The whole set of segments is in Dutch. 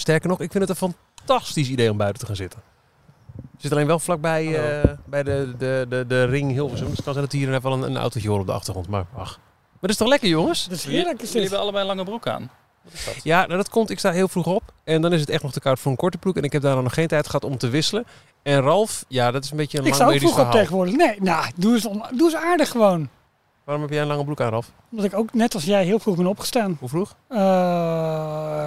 Sterker nog, ik vind het een fantastisch idee om buiten te gaan zitten. Zit alleen wel vlakbij eh, bij de, de, de, de ring Hilversum. Dus het kan zijn dat hier even wel een, een autootje hoort op de achtergrond. Maar ach. Maar dat is toch lekker, jongens? Dat is heerlijk. Jullie hebben allebei een lange broek aan. Wat is dat? Ja, nou, dat komt. Ik sta heel vroeg op. En dan is het echt nog te koud voor een korte broek. En ik heb daar nog geen tijd gehad om te wisselen. En Ralf, ja, dat is een beetje een Ik lang zou ook vroeg op verhaal. tegenwoordig. Nee, nou, doe eens, on- doe eens aardig gewoon. Waarom heb jij een lange broek aan, Ralf? Omdat ik ook net als jij heel vroeg ben opgestaan. Hoe vroeg? Eh,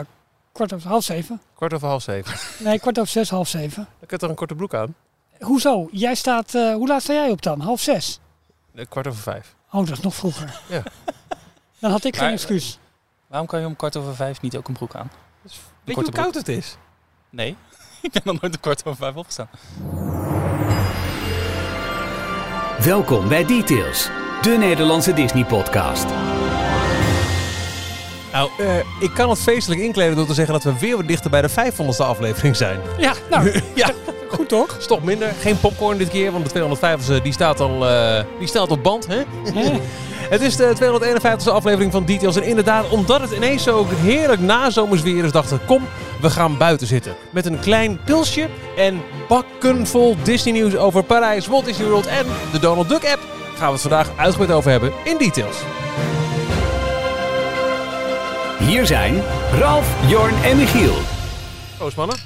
kwart over half zeven. Kwart over half zeven. Nee, kwart over zes, half zeven. Ik heb toch een korte broek aan? Hoezo? Jij staat, eh, hoe laat sta jij op dan? Half zes? Eh, Kwart over vijf. Oh, dat is nog vroeger. Ja. Dan had ik geen Maar- excuus. Waarom kan je om kwart over vijf niet ook een broek aan? Weet je hoe broek. koud het is? Nee, ik ben nog nooit om kwart over vijf opgestaan. Welkom bij Details, de Nederlandse Disney-podcast. Nou, eh, ik kan het feestelijk inkleden door te zeggen dat we weer wat dichter bij de 500ste aflevering zijn. Ja, nou, ja, goed toch? stop minder. Geen popcorn dit keer, want de 250ste die staat al eh, die staat op band. Hè? Hè? Het is de 251ste aflevering van Details. En inderdaad, omdat het ineens zo heerlijk nazomers weer is, dachten we, kom, we gaan buiten zitten. Met een klein pilsje en bakken vol Disney nieuws over Parijs, Walt Disney World en de Donald Duck app. Gaan we het vandaag uitgebreid over hebben in Details. Hier zijn Ralf, Jorn en Michiel. Proost mannen.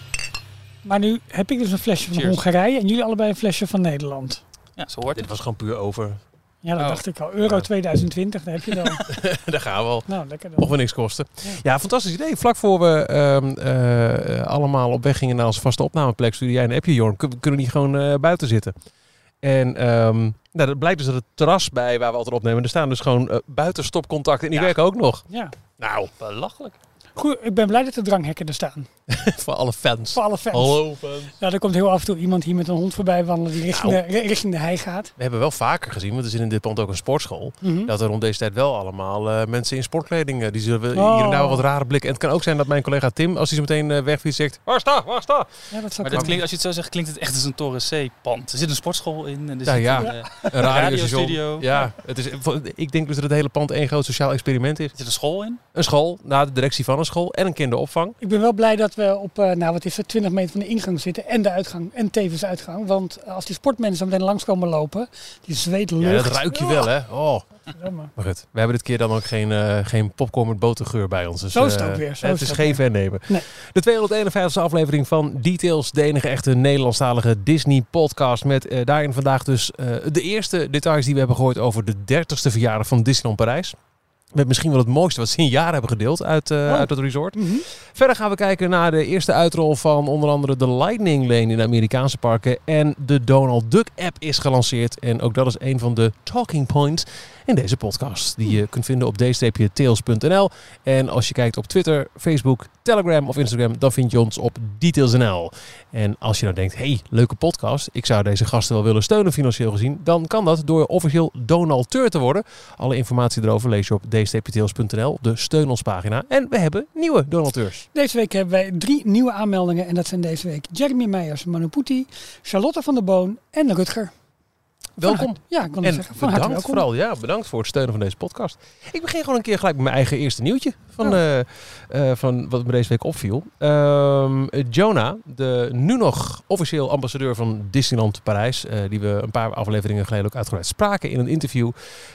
Maar nu heb ik dus een flesje van Cheers. Hongarije en jullie allebei een flesje van Nederland. Ja, zo hoort Dit het. was gewoon puur over. Ja, dat Oh. dacht ik al. Euro 2020, daar heb je dan. Daar gaan we al. nou, lekker Mocht dan. we niks kosten. Ja. Ja, fantastisch idee. Vlak voor we ehm, eh, allemaal op weg gingen naar onze vaste opnameplek, stuurde jij een appje, Jorn. Kun- Kunnen we niet gewoon eh, buiten zitten? En ehm, nou, dat blijkt dus dat het terras bij waar we altijd opnemen, er staan dus gewoon eh, buitenstopcontacten en die Ja. werken ook nog. Ja. Nou, Belachelijk. Goed, ik ben blij dat de dranghekken er staan. voor alle fans. Voor alle fans. Hallo fans. Ja, er komt heel af en toe iemand hier met een hond voorbij wandelen die richting, Nou. de, richting de hei gaat. We hebben wel vaker gezien, want er zit in dit pand ook een sportschool, Mhm. dat er rond deze tijd wel allemaal eh, mensen in sportkleding, eh, die zullen we Oh. hier en daar wel wat rare blikken. En het kan ook zijn dat mijn collega Tim, als hij zo meteen wegfietst, zegt, waar sta, waar sta? Ja, dat zou Maar klinkt, als je het zo zegt, klinkt het echt als een Toren C-pand. Er zit een sportschool in. En er Ja, zit ja. Een, eh, Een radiostudio. Ja, het is, ik denk dus dat het hele pand één groot sociaal experiment is. Er zit een school in. Een school, na de directie van school en een kinderopvang. Ik ben wel blij dat we op, eh, nou wat is het, 20 meter van de ingang zitten en de uitgang en tevens uitgang. Want als die sportmensen zo meteen langskomen lopen, die zweet Ja, dat ruik je wel, hè? Oh. Godverdomme. Maar goed, we hebben dit keer dan ook geen, eh, geen popcorn met botergeur bij ons. Dus, Zo is het eh, ook weer, zo het is geven en nemen. Nee. De 251ste aflevering van Details, de enige echte Nederlandstalige Disney-podcast. Met eh, daarin vandaag dus de eerste details die we hebben gehoord over de 30ste verjaardag van Disneyland Parijs. Met misschien wel het mooiste wat ze in jaren hebben gedeeld uit, Oh. uit het resort. Mhm. Verder gaan we kijken naar de eerste uitrol van onder andere de Lightning Lane in de Amerikaanse parken. En de Donald Duck app is gelanceerd. En ook dat is een van de talking points in deze podcast. Die je kunt vinden op d-tails.nl. En als je kijkt op Twitter, Facebook, Telegram of Instagram, dan vind je ons op details.nl. En als je nou denkt, hey, leuke podcast. Ik zou deze gasten wel willen steunen financieel gezien. Dan kan dat door officieel donateur te worden. Alle informatie erover lees je op d-tails.nl op de steun ons pagina. En we hebben nieuwe donateurs. Deze week hebben wij drie nieuwe aanmeldingen en dat zijn deze week Jeremy Meijers, Manuputi, Charlotte van der Boon en Rutger. Welkom. ja, ik wil net En zeggen, van bedankt vooral. Ja, bedankt voor het steunen van deze podcast. Ik begin gewoon een keer gelijk met mijn eigen eerste nieuwtje. Van, Ja. eh, eh, van wat me deze week opviel. Ehm, Jonah, de nu nog officieel ambassadeur van Disneyland Parijs. eh, die we een paar afleveringen geleden ook uitgebreid spraken in een interview.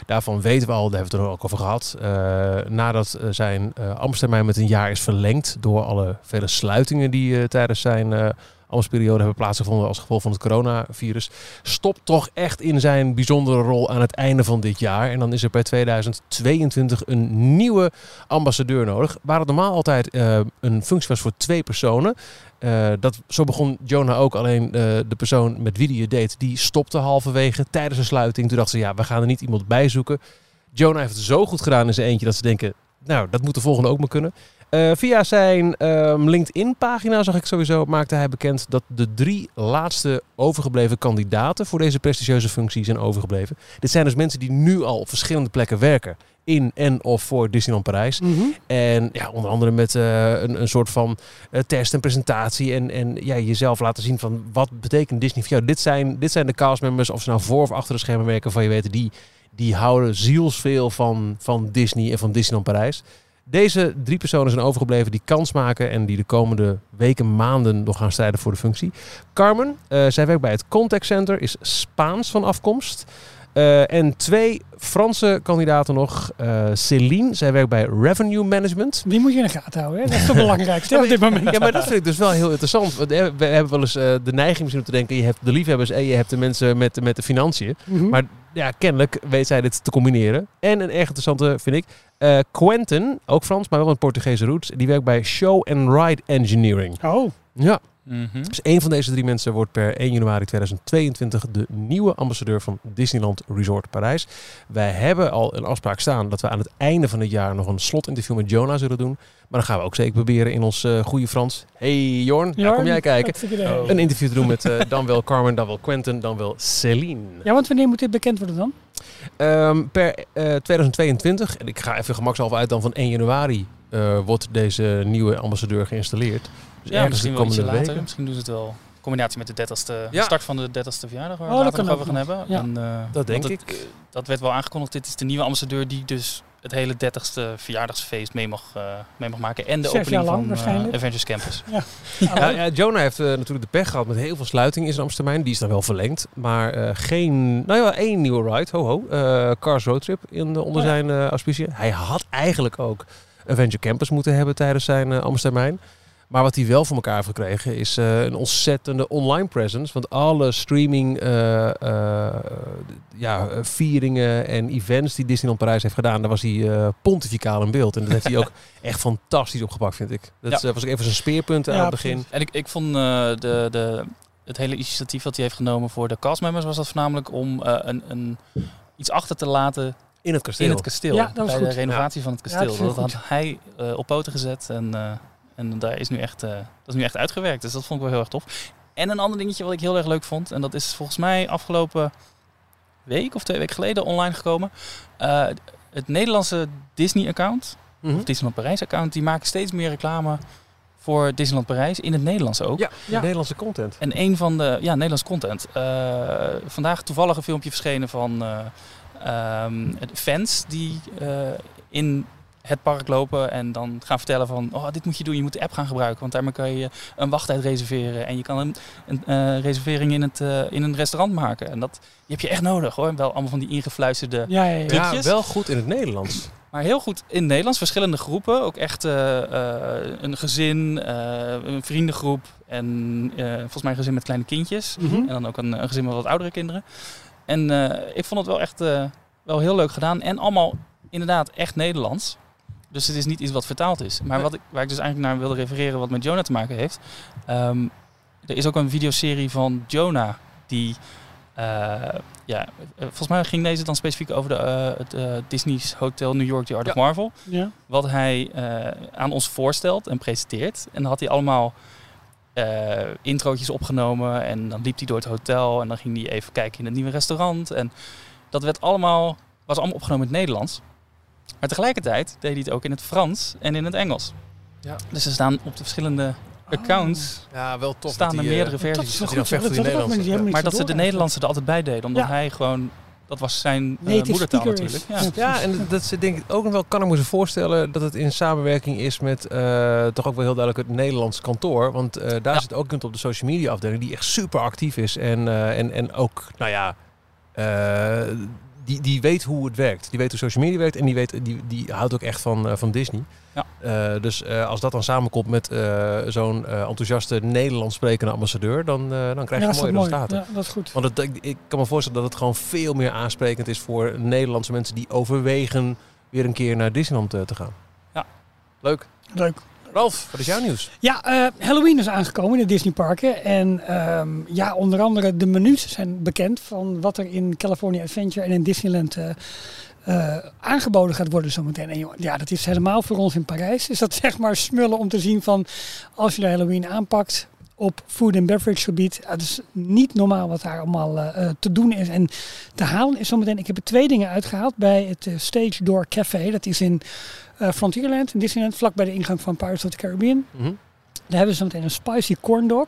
Daarvan weten we al, daar hebben we het er ook over gehad. eh, nadat zijn uh, ambtstermijn met een jaar is verlengd. Door alle vele sluitingen die tijdens zijn... eh ambtsperiode hebben plaatsgevonden als gevolg van het coronavirus stopt toch echt in zijn bijzondere rol aan het einde van dit jaar. En dan is er bij 2022 een nieuwe ambassadeur nodig. Waar het normaal altijd eh, een functie was voor twee personen. Uh, dat, zo begon Jonah ook. Alleen uh, de persoon met wie hij het deed, die stopte halverwege tijdens een sluiting. Toen dachten ze, ja, we gaan er niet iemand bij zoeken. Jonah heeft het zo goed gedaan in zijn eentje dat ze denken, nou, dat moet de volgende ook maar kunnen. Uh, via zijn um, LinkedIn-pagina, zag ik sowieso, maakte hij bekend dat de drie laatste overgebleven kandidaten voor deze prestigieuze functie zijn overgebleven. Dit zijn dus mensen die nu al op verschillende plekken werken. In en of voor Disneyland Parijs. Mhm. En ja, onder andere met uh, een, een soort van uh, test en presentatie. En, en ja, jezelf laten zien van wat betekent Disney voor jou. Dit zijn, dit zijn de castmembers, of ze nou voor of achter de schermen werken, van je weet, die, die houden zielsveel van, van Disney en van Disneyland Parijs. Deze drie personen zijn overgebleven die kans maken en die de komende weken, maanden nog gaan strijden voor de functie. Carmen, eh, zij werkt bij het Contact Center, is Spaans van afkomst. Eh, en twee Franse kandidaten nog. Eh Céline, zij werkt bij Revenue Management. Die moet je in de gaten houden. Hè? Dat is het belangrijkste op dit moment. Ja, maar dat vind ik dus wel heel interessant. Want, We hebben wel eens de neiging misschien om te denken... je hebt de liefhebbers en je hebt de mensen met, met de financiën. Mhm. Maar ja, kennelijk weet zij dit te combineren. En een erg interessante vind ik. eh Quentin, ook Frans, maar wel een Portugese roots. Die werkt bij Show and Ride Engineering. Oh, Ja, Mhm. dus één van deze drie mensen wordt per 1 januari 2022 de nieuwe ambassadeur van Disneyland Resort Parijs. Wij hebben al een afspraak staan dat we aan het einde van het jaar nog een slotinterview met Jonah zullen doen. Maar dan gaan we ook zeker proberen in ons eh, goede Frans. Hey Jorn, daar kom jij kijken. Oh. Een interview te doen met eh, dan wel Carmen, dan wel Quentin, dan wel Celine. Ja, want wanneer moet dit bekend worden dan? Ehm, per eh, 2022, en ik ga even gemakshalve uit dan van 1 januari, eh, wordt deze nieuwe ambassadeur geïnstalleerd. Dus Ja, ergens misschien de wel ietsje komende later. weken. Misschien doen ze het wel. In combinatie met de 30ste, Ja. start van de 30ste verjaardag waar we Oh, later nog ook over gaan hebben. Ja. En, eh, Dat denk het, ik. eh, dat werd wel aangekondigd. Dit is de nieuwe ambassadeur die dus het hele 30ste verjaardagsfeest mee mag, eh, mee mag maken. En de Zes opening lang van waarschijnlijk. Avengers Campus. Ja, ja, Jonah heeft eh, natuurlijk de pech gehad met heel veel sluiting in zijn Amstermijn. Die is dan wel verlengd. Maar eh, geen, nou ja, één nieuwe ride, ho ho. eh, Cars Road Trip in, de- onder Oh ja. zijn eh auspicie. Hij had eigenlijk ook Avenger Campus moeten hebben tijdens zijn Amstermijn. Maar wat hij wel voor elkaar heeft gekregen is eh, een ontzettende online presence. Want alle streaming eh, eh, ja, vieringen en events die Disneyland Parijs heeft gedaan, daar was hij eh, pontificaal in beeld. En dat heeft hij ook echt fantastisch opgepakt, vind ik. Dat Ja. was ook even zijn speerpunt aan het begin. precies. En ik, ik vond eh, de, de, het hele initiatief wat hij heeft genomen voor de castmembers was dat voornamelijk om eh, een, een, iets achter te laten In het kasteel. in het kasteel. Ja, dat was bij goed. de renovatie van het Ja, kasteel. dat dat had hij op poten gezet en, eh, en daar is nu echt, eh, dat is nu echt uitgewerkt. Dus dat vond ik wel heel erg tof. En een ander dingetje wat ik heel erg leuk vond, en dat is volgens mij afgelopen week of twee weken geleden online gekomen. Eh, het Nederlandse Disney-account, Mhm. of Disneyland Parijs-account, die maken steeds meer reclame voor Disneyland Parijs in het Nederlands ook. Ja, de Ja. Nederlandse content. En een van de ja, Nederlands content. Eh, vandaag toevallig een filmpje verschenen van eh, ehm, fans die eh, in het park lopen en dan gaan vertellen van oh, dit moet je doen, je moet de app gaan gebruiken, want daarmee kan je een wachttijd reserveren en je kan een, een eh, reservering in, het, eh, in een restaurant maken. En dat die heb je echt nodig hoor. Wel allemaal van die ingefluisterde Ja, ja, ja. Wel goed in het Nederlands. maar heel goed in het Nederlands, verschillende groepen. Ook echt eh, een gezin, eh, een vriendengroep en eh, volgens mij een gezin met kleine kindjes. Mhm. En dan ook een, een gezin met wat oudere kinderen. En eh, ik vond het wel echt wel heel leuk gedaan. En allemaal inderdaad echt Nederlands. Dus het is niet iets wat vertaald is. Maar wat ik, waar ik dus eigenlijk naar wilde refereren, wat met Jonah te maken heeft. ehm, er is ook een videoserie van Jonah die... eh, ja, eh, volgens mij ging deze dan specifiek over de, eh, het Disney's Hotel New York, The Art of Marvel Ja. wat hij aan ons voorstelt en presenteert. En dan had hij allemaal introotjes opgenomen en dan liep hij door het hotel en dan ging hij even kijken in het nieuwe restaurant. En dat werd allemaal, was allemaal opgenomen in het Nederlands. Maar tegelijkertijd deed hij het ook in het Frans en in het Engels. Ja. Dus er staan op de verschillende accounts Ja, wel tof. staan er meerdere Dat versies. is wel Dat hij goed. Dat ook Maar dat ze de Nederlandse er altijd bij deden, omdat Ja. hij gewoon, dat was zijn eh, moedertaal is. natuurlijk. Ja. Ja, en dat ze denk ik ook nog wel kan ik me voorstellen dat het in samenwerking is met eh, toch ook wel heel duidelijk het Nederlands kantoor. Want eh, daar Ja. zit ook iemand op de social media afdeling die echt super actief is. En, eh, en, en ook, nou ja, eh, die, die weet hoe het werkt. Die weet hoe social media werkt en die, weet, die, die houdt ook echt van, eh, van Disney. Ja. Eh, dus eh, als dat dan samenkomt met eh, zo'n eh, enthousiaste Nederlands sprekende ambassadeur, dan, eh, dan krijg je Ja, mooie mooi. resultaten. Ja, dat is goed. Want het, ik, ik kan me voorstellen dat het gewoon veel meer aansprekend is voor Nederlandse mensen die overwegen weer een keer naar Disneyland eh, te gaan. Ja. Leuk. Leuk. Ralf, wat is jouw nieuws? Ja, eh, Halloween is aangekomen in de Disneyparken. En ehm, ja, onder andere de menus zijn bekend van wat er in California Adventure en in Disneyland eh, eh, aangeboden gaat worden zometeen. En ja, dat is helemaal voor ons in Parijs. Is dat zeg maar smullen om te zien van als je de Halloween aanpakt op food and beverage gebied. Het is niet normaal wat daar allemaal eh, te doen is en te halen is zometeen. Ik heb er twee dingen uitgehaald bij het eh, Stage Door Café. Dat is in eh, Frontierland in Disneyland, vlak bij de ingang van Pirates of the Caribbean. Mhm. Dan hebben ze meteen een spicy corn dog.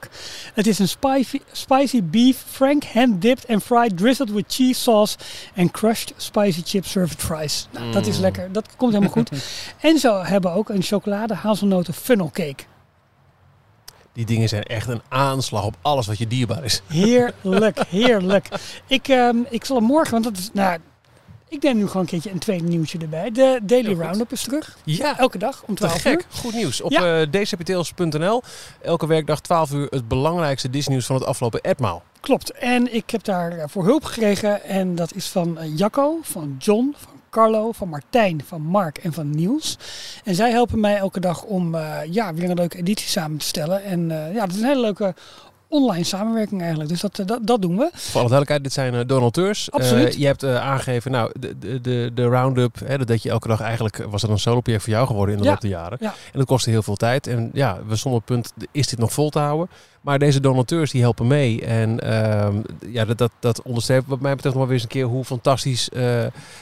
Het is een spicy, spicy beef, frank hand dipped and fried, drizzled with cheese sauce and crushed spicy chip served fries. Nou, dat is Mm. lekker. Dat komt helemaal goed. en ze hebben ook een chocolade hazelnoten funnel cake. Die dingen zijn echt een aanslag op alles wat je dierbaar is. Heerlijk, heerlijk. Ik, ehm, ik zal morgen, want dat is, nou, ik neem nu gewoon een keertje een tweede nieuwtje erbij. De Daily. Roundup is terug. Ja, Elke dag om te 12 uur. Goed nieuws. Op Ja. eh. Elke werkdag 12 uur het belangrijkste Disney nieuws van het afgelopen etmaal. Klopt. En ik heb daar eh, voor hulp gekregen. En dat is van eh, Jacco, van John, van Carlo, van Martijn, van Mark en van Niels. En zij helpen mij elke dag om eh, ja, weer een leuke editie samen te stellen. En eh, ja, dat is een hele leuke online samenwerking eigenlijk. Dus dat, eh, dat, dat doen we. Voor alle duidelijkheid, dit zijn donateurs. Absoluut. Je hebt aangegeven, nou, de, de, de, roundup, hè, dat deed je elke dag eigenlijk, was dat een solo-project voor jou geworden in de Ja. loop der jaren. Ja. En dat kostte heel veel tijd. En ja, we stonden op het punt, is dit nog vol te houden? Maar deze donateurs die helpen mee. En ehm, ja, dat, dat, dat onderstreept wat mij betreft nog wel weer eens een keer hoe fantastisch. eh,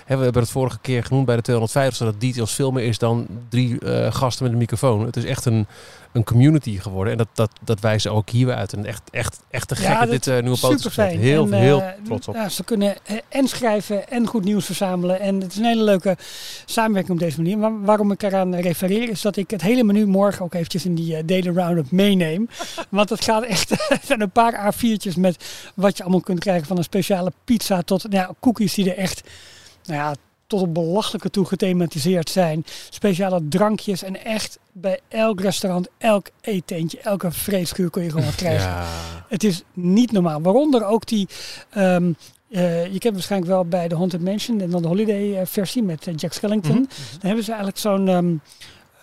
hè, we hebben het vorige keer genoemd bij de 250, dat details veel meer is dan drie eh, gasten met een microfoon. Het is echt een, een community geworden. En dat, dat, dat wijzen ook hier weer uit. En echt, echt, echt te gek Ja, dat dat dit eh, nieuwe Super fijn. Heel, en, heel trots op. Ja, ze kunnen en schrijven en goed nieuws verzamelen. En het is een hele leuke samenwerking op deze manier. Maar waarom ik eraan refereer is dat ik het hele menu morgen ook eventjes in die Daily Roundup meeneem. Want het gaat echt, zijn een paar A4'tjes met wat je allemaal kunt krijgen. Van een speciale pizza tot nou ja, cookies die er echt, nou ja, tot het belachelijke toe gethematiseerd zijn. Speciale drankjes en echt bij elk restaurant, elk eetentje, elke vreeskuur kun je gewoon wat krijgen. Ja. Het is niet normaal. Waaronder ook die. ehm, eh, je kent waarschijnlijk wel bij de Haunted Mansion en dan de holiday eh, versie met eh, Jack Skellington. Mhm. Dan hebben ze eigenlijk zo'n. ehm,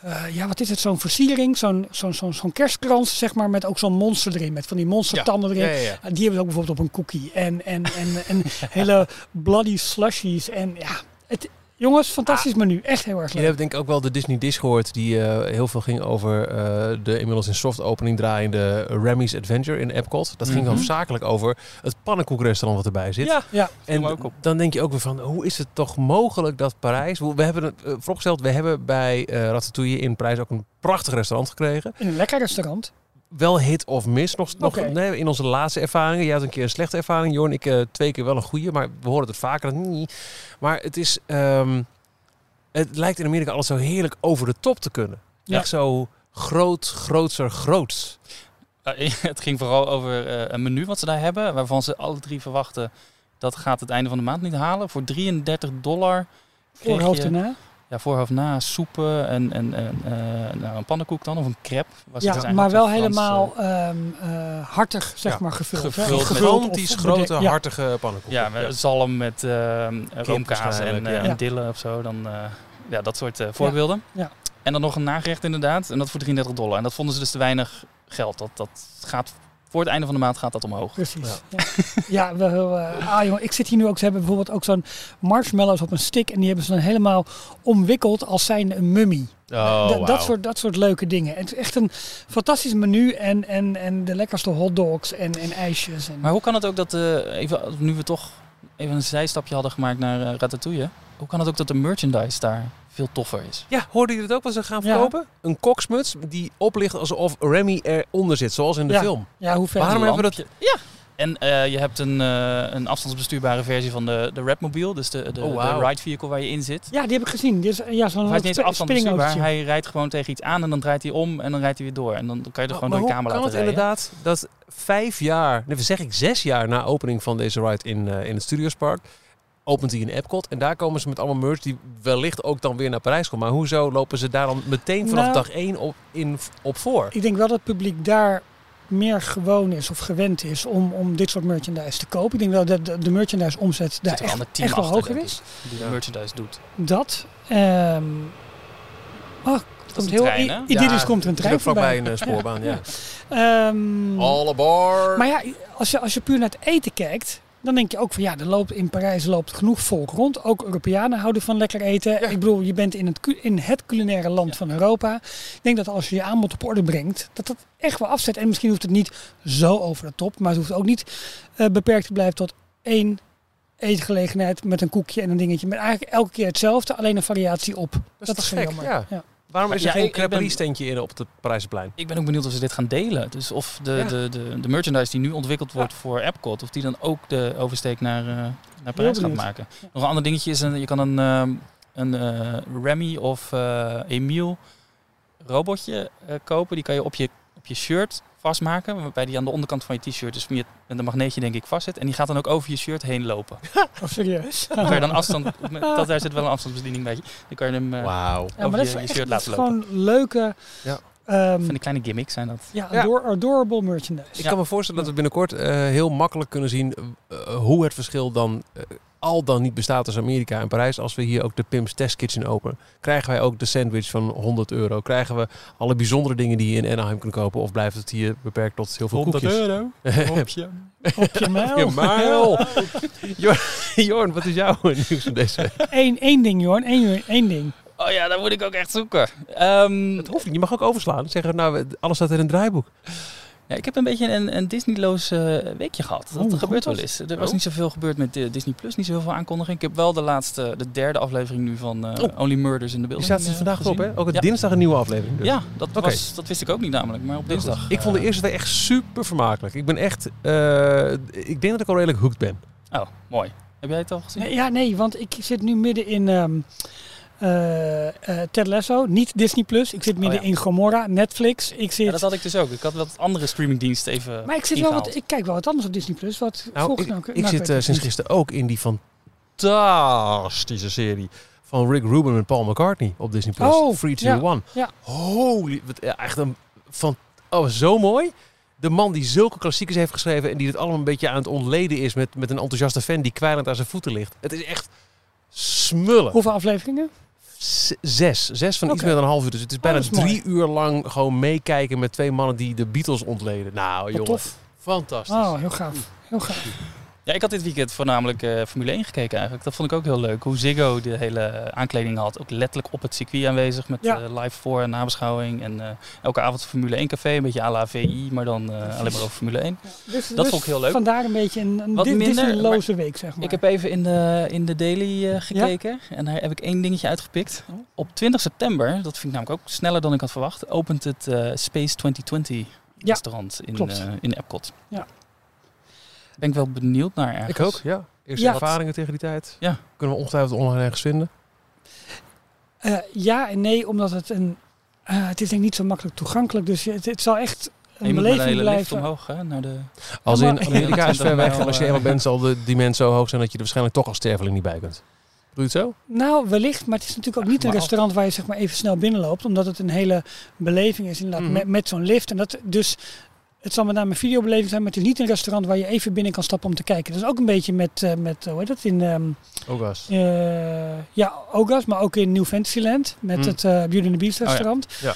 eh, ja, wat is het? Zo'n versiering, zo'n zo'n zo'n zo'n kerstkrans, zeg maar, met ook zo'n monster erin, met van die monstertanden erin. Ja, ja, ja. Die hebben ze ook bijvoorbeeld op een cookie. En, en, en, en hele bloody slushies. En ja, het, jongens, fantastisch menu. Echt heel erg leuk. hebben denk ik ook wel de Disney Dish gehoord, die eh, heel veel ging over eh, de inmiddels in soft opening draaiende Remy's Adventure in Epcot. Dat ging Mhm. hoofdzakelijk over het pannenkoekrestaurant wat erbij zit. Ja, Ja, En me ook op. dan denk je ook weer van, hoe is het toch mogelijk dat Parijs... We hebben het uh, vooropgesteld, we hebben bij eh Ratatouille in Parijs ook een prachtig restaurant gekregen. een lekker restaurant. Wel hit of miss, nog, nog nee, in onze laatste ervaringen. Jij had een keer een slechte ervaring, Jorn. Ik eh, twee keer wel een goede, maar we horen het vaker. niet. Maar het is... ehm, het lijkt in Amerika alles zo heerlijk over de top te kunnen. Ja. Echt zo groot, grootser, groots. Uh, het ging vooral over uh, een menu wat ze daar hebben, waarvan ze alle drie verwachten dat gaat het einde van de maand niet halen. Voor 33 dollar kreeg Voorhoofd je ja, voorhoofd na soepen en, en, en uh, nou, een pannenkoek dan of een crepe. Was het dus Ja, maar wel Frans, helemaal um, uh, hartig, zeg Ja, maar, gevuld. hè? gevuld met Gigantisch of- grote, ja. hartige pannenkoek. Ja, met zalm met uh, roomkaas en, uh, ja. en dille of zo. Dan, uh, ja, dat soort uh, voorbeelden. Ja. En dan nog een nagerecht inderdaad. En dat voor 33 dollar. En dat vonden ze dus te weinig geld. Dat, dat gaat, voor het einde van de maand gaat dat omhoog. Precies. Ja, ja. wel, uh, ah, jongen, ik zit hier nu ook. Ze hebben bijvoorbeeld ook zo'n marshmallows op een stick. En die hebben ze dan helemaal omwikkeld als zijn een mummie. Oh, D- wauw. dat, soort, dat soort leuke dingen. Het is echt een fantastisch menu. En, en, en de lekkerste hotdogs en, en ijsjes. En... Maar hoe kan het ook dat, uh, even, nu we toch even een zijstapje hadden gemaakt naar uh, Ratatouille. Hoe kan het ook dat de merchandise daar veel toffer is? Ja, hoorden jullie het ook wat ze gaan verkopen? Ja. Een koksmuts die oplicht alsof Remy eronder zit, zoals in de ja. film. Ja, hoe ver Waarom hebben we dat? Ja. En uh, je hebt een, uh, een afstandsbestuurbare versie van de, de Rapmobile, dus de, de, oh, wow. de ride vehicle waar je in zit. Ja, die heb ik gezien. Die is, ja, zo'n hij is niet afstandsbestuurbaar. Hij rijdt gewoon tegen iets aan en dan draait hij om en dan rijdt hij weer door. En dan kan je er gewoon maar door je hoe kamer kan laten het rijden. inderdaad dat vijf jaar, nee, zeg ik zes jaar na opening van deze ride in, uh, in het Studiospark, opent hij in Epcot. En daar komen ze met allemaal merch die wellicht ook dan weer naar Parijs komt. Maar hoezo lopen ze daar dan meteen vanaf Nou, dag één op, in, op voor? Ik denk wel dat het publiek daar meer gewoon is of gewend is om, om dit soort merchandise te kopen. Ik denk wel dat de, de merchandise omzet daar echt, echt wel hoger is. Die merchandise doet. Dat. Um, oh, komt is heel trein, hè? idyllisch komt er een trein voorbij. een uh, spoorbaan, ja. ja. Um, All aboard! Maar ja, als je, als je puur naar het eten kijkt, dan denk je ook van ja, er loopt in Parijs loopt genoeg volk rond. Ook Europeanen houden van lekker eten. Ja. Ik bedoel, je bent in het, in het culinaire land ja. van Europa. Ik denk dat als je je aanbod op orde brengt, dat dat echt wel afzet. En misschien hoeft het niet zo over de top, maar het hoeft ook niet uh, beperkt te blijven tot één eetgelegenheid met een koekje en een dingetje. Met eigenlijk elke keer hetzelfde, alleen een variatie op. Dat is, dat gek, ja. Waarom is er geen ben- creperie-standje in op het Parijsplein? Ik ben ook benieuwd of ze dit gaan delen. Dus of de, de, de, de merchandise die nu ontwikkeld wordt voor Epcot, of die dan ook de oversteek naar, eh, naar Parijs gaat maken. Nog een ander dingetje is, een, je kan een, ehm, een eh, Remy of eh Emile robotje kopen. Die kan je op je, je shirt vastmaken, waarbij die aan de onderkant van je t-shirt dus met een magneetje denk ik vast zit. En die gaat dan ook over je shirt heen lopen. Oh, serieus? Dan kan je dan afstand, dat, daar zit wel een afstandsbediening bij. Dan kan je hem eh, Wauw. Ja, over maar je, shirt dat is laten lopen. gewoon leuke, Ja. ehm, Van die kleine gimmicks zijn dat. ja, ador- adorable merchandise. Ik Ja. kan me voorstellen dat we binnenkort eh, heel makkelijk kunnen zien eh, hoe het verschil dan eh, al dan niet bestaat tussen Amerika en Parijs. Als we hier ook de Pim's Test Kitchen openen, krijgen wij ook de sandwich van 100 euro. Krijgen we alle bijzondere dingen die je in Anaheim kunt kopen of blijft het hier beperkt tot heel veel koekjes? euro. Hopje. Op je mijl. Je mijl. Jorn, wat is jouw nieuws van deze week? Eén, één ding, Jorn. Één, één ding. Oh ja, dat moet ik ook echt zoeken. Ehm, Het hoeft niet. Je mag ook overslaan. Zeggen, nou, alles staat in een draaiboek. Ja, ik heb een beetje een, een Disneyloos eh, weekje gehad. Dat Oh, gebeurt wel eens. Er was Oh. niet zoveel gebeurd met eh, Disney Plus, niet zoveel aankondiging. Ik heb wel de laatste, de derde aflevering nu van eh, Oh. Only Murders in the Die Building staat dus eh, vandaag gezien. op, hè? Ook Ja. dinsdag een nieuwe aflevering. dus. Ja, dat, was, dat wist ik ook niet namelijk, maar op dinsdag. Ik vond de eerste twee echt super vermakelijk. Ik ben echt... eh, ik denk dat ik al redelijk hooked ben. Oh, mooi. Heb jij het al gezien? Nee, ja, nee, want ik zit nu midden in ehm eh, eh, Ted Lasso, niet Disney Plus. Ik zit midden Oh, ja. in Gomorra, Netflix. Ik zit, Ja, dat had ik dus ook. Ik had wat andere streamingdiensten even maar ik zit wel wat, ik kijk wel wat anders op Disney Plus. Wat Nou, ik, nou, ik nou, zit eh, sinds gisteren ook in die fantastische serie van Rick Rubin met Paul McCartney op Disney Plus. Oh, Free to ja, One. ja. Holy, wat, ja, echt een van, oh, zo mooi. De man die zulke klassiekers heeft geschreven en die het allemaal een beetje aan het ontleden is met, met een enthousiaste fan die kwijlend aan zijn voeten ligt. Het is echt smullen. Hoeveel afleveringen? Zes. Zes van iets meer dan een half uur. Dus het is bijna is mooi. drie uur lang gewoon meekijken met twee mannen die de Beatles ontleden. Nou, Wat jongen. tof. Fantastisch. Oh, heel gaaf. Heel gaaf. Ja, ik had dit weekend voornamelijk eh, Formule 1 gekeken eigenlijk. Dat vond ik ook heel leuk. Hoe Ziggo de hele aankleding had. Ook letterlijk op het circuit aanwezig met Ja. eh, live voor- en nabeschouwing. En eh, elke avond Formule 1 café, een beetje à la VI, maar dan alleen maar over Formule 1. Dus, Dat dus vond ik heel leuk. Vandaar een beetje een, een Wat Di- minder, Disneyloze week, zeg maar. Ik heb even in de, in de daily gekeken en daar heb ik één dingetje uitgepikt. Oh. Op 20 september, dat vind ik namelijk ook sneller dan ik had verwacht, opent het Space 2020 Ja, restaurant in, in Epcot. Ja. Ben ik wel benieuwd naar ergens. Ik ook, ja. Eerste Ja. ervaringen tegen die tijd. Ja. Kunnen we ongetwijfeld online ergens vinden. Eh, ja en nee, omdat het een... eh, het is denk ik niet zo makkelijk toegankelijk. Dus het, het zal echt En een je beleving hele lift blijven. omhoog hè, naar de... Als in Amerika is ver weg. Als je mijl, eenmaal eh, bent, zal de, die mensen zo hoog zijn dat je er waarschijnlijk toch als sterveling niet bij kunt. Doe je het zo? Nou, wellicht. Maar het is natuurlijk ook niet een Maar- restaurant waar je zeg maar even snel binnenloopt. Omdat het een hele beleving is inderdaad Mhm. met, met zo'n lift. En dat, dus het zal met name een videobeleving zijn. Maar het is niet een restaurant waar je even binnen kan stappen om te kijken. Dat is ook een beetje met, eh, met hoe heet dat, in... ehm, Ogas. Eh, ja, Ogas, maar ook in New Fantasyland met Mm. het eh Beauty and the Beast ja. restaurant. Ja.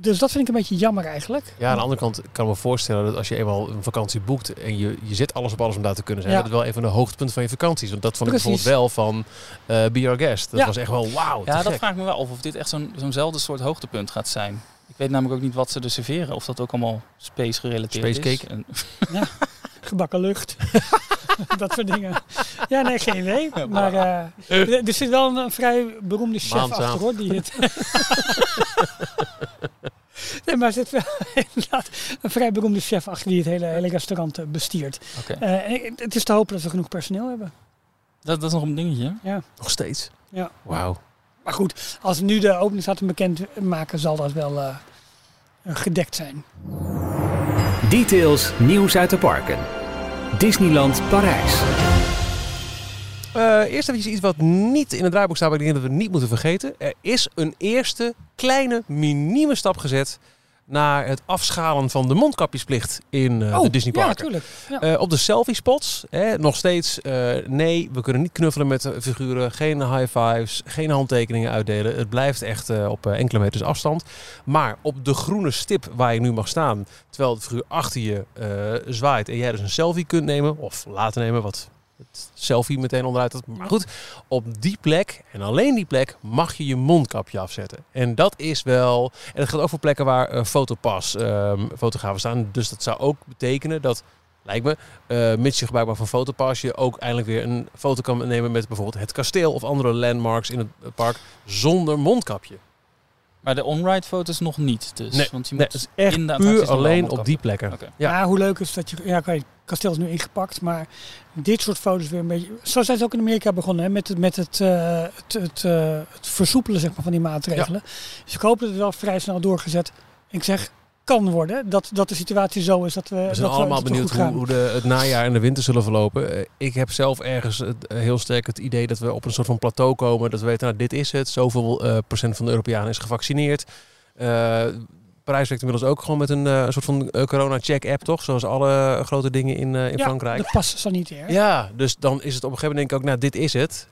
Dus dat vind ik een beetje jammer eigenlijk. Ja, aan de andere kant kan ik me voorstellen dat als je eenmaal een vakantie boekt en je, je zet alles op alles om daar te kunnen zijn, Ja. dat het wel even een hoogtepunt van je vakanties. Want dat vond ik bijvoorbeeld wel van eh Be Our Guest. Dat Ja. was echt wel wauw. Ja, dat gek. vraag ik me wel af of dit echt zo'n zo'nzelfde soort hoogtepunt gaat zijn. Ik weet namelijk ook niet wat ze er serveren. Of dat ook allemaal space gerelateerd Space is. cake? En- Gebakken lucht. dat soort dingen. Ja, nee, geen idee. Maar eh, er zit wel een, een vrij beroemde chef Maanzaam. achter hoor. Die het nee, maar er zit wel inderdaad een vrij beroemde chef achter die het hele, hele restaurant eh, bestiert. Oké. Eh, het is te hopen dat ze genoeg personeel hebben. Dat, dat is nog een dingetje. Nog steeds. Ja. Wauw. Maar goed, als nu de openingsdatum bekend maken, zal dat wel eh, gedekt zijn. Details nieuws uit de parken. Disneyland Parijs. Eh, eerst even iets wat niet in het draaiboek staat, maar ik denk dat we het niet moeten vergeten. Er is een eerste kleine, minieme stap gezet naar het afschalen van de mondkapjesplicht in de Disney Oh, ja, parken. natuurlijk. Ja. Eh, op de selfie spots, hè, nog steeds eh, nee, we kunnen niet knuffelen met de figuren, geen high fives, geen handtekeningen uitdelen. Het blijft echt op enkele meters afstand. Maar op de groene stip waar je nu mag staan, terwijl de figuur achter je zwaait en jij dus een selfie kunt nemen of laten nemen, wat het selfie meteen onderuit. Maar goed, op die plek en alleen die plek mag je je mondkapje afzetten. En dat is wel, en dat geldt ook voor plekken waar eh, fotopas ehm, fotografen staan. Dus dat zou ook betekenen dat lijkt me, eh, mits je gebruik maakt van fotopas, je ook eindelijk weer een foto kan nemen met bijvoorbeeld het kasteel of andere landmarks in het park zonder mondkapje. Maar de on-ride foto's nog niet dus. Nee, want je Nee, moet het is echt in de puur alleen op die plekken. Oké. Ja. Ja. hoe leuk is dat je... Ja, oké, het kasteel is nu ingepakt, maar dit soort foto's weer een beetje... Zo zijn ze ook in Amerika begonnen, hè, met het, met het, eh, het, het, eh, het versoepelen zeg maar, van die maatregelen. Dus ik hoop dat het wel vrij snel doorgezet, ik zeg, kan worden. Dat, dat de situatie zo is dat we We zijn dat allemaal we benieuwd hoe, hoe de, het najaar en de winter zullen verlopen. Eh, ik heb zelf ergens het, eh, heel sterk het idee dat we op een soort van plateau komen. Dat we weten, nou, dit is het. Zoveel eh, procent van de Europeanen is gevaccineerd. Eh Parijs werkt inmiddels ook gewoon met een soort van corona-check-app, toch? Zoals alle grote dingen in, in ja, Frankrijk. de pas sanitair. Ja, dus dan is het op een gegeven moment denk ik ook, nou, dit is het.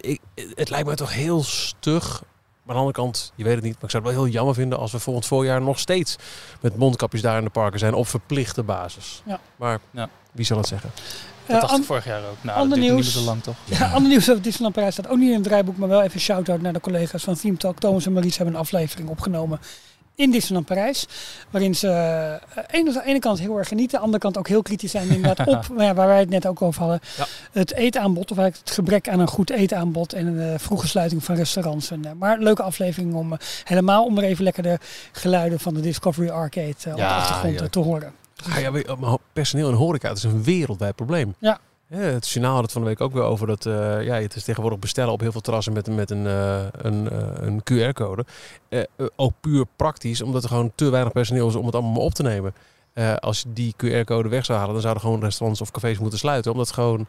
Ik, het lijkt me toch heel stug. Maar aan de andere kant, je weet het niet, maar ik zou het wel heel jammer vinden als we volgend voorjaar nog steeds met mondkapjes daar in de parken zijn op verplichte basis. Ja. Maar Ja. wie zal het zeggen? Dat dacht ik vorig jaar ook. Nou, ander niet nieuws. meer zo lang toch? Ja, ander nieuws over Disneyland Parijs staat ook niet in het draaiboek, maar wel even een shout-out naar de collega's van Theme Talk. Thomas en Maurice hebben een aflevering opgenomen in Disneyland Parijs, waarin ze eh, aan de ene kant heel erg genieten, aan de andere kant ook heel kritisch zijn inderdaad op, nou ja, waar wij het net ook over hadden, Ja. het eetaanbod, of eigenlijk het gebrek aan een goed eetaanbod en een eh, vroege sluiting van restaurants. En, eh, maar leuke aflevering om eh, helemaal om er even lekker de geluiden van de Discovery Arcade eh, op Ja, de achtergrond ja. eh, te horen. Ah, ja, maar personeel en horeca, het is een wereldwijd probleem. Ja. Het journaal had het van de week ook weer over dat eh, ja, het is tegenwoordig bestellen op heel veel terrassen met, met een, eh, een, eh, een QR-code. Ook puur praktisch, omdat er gewoon te weinig personeel is om het allemaal op te nemen. Als je die QR-code weg zou halen, dan zouden gewoon restaurants of cafés moeten sluiten. Omdat gewoon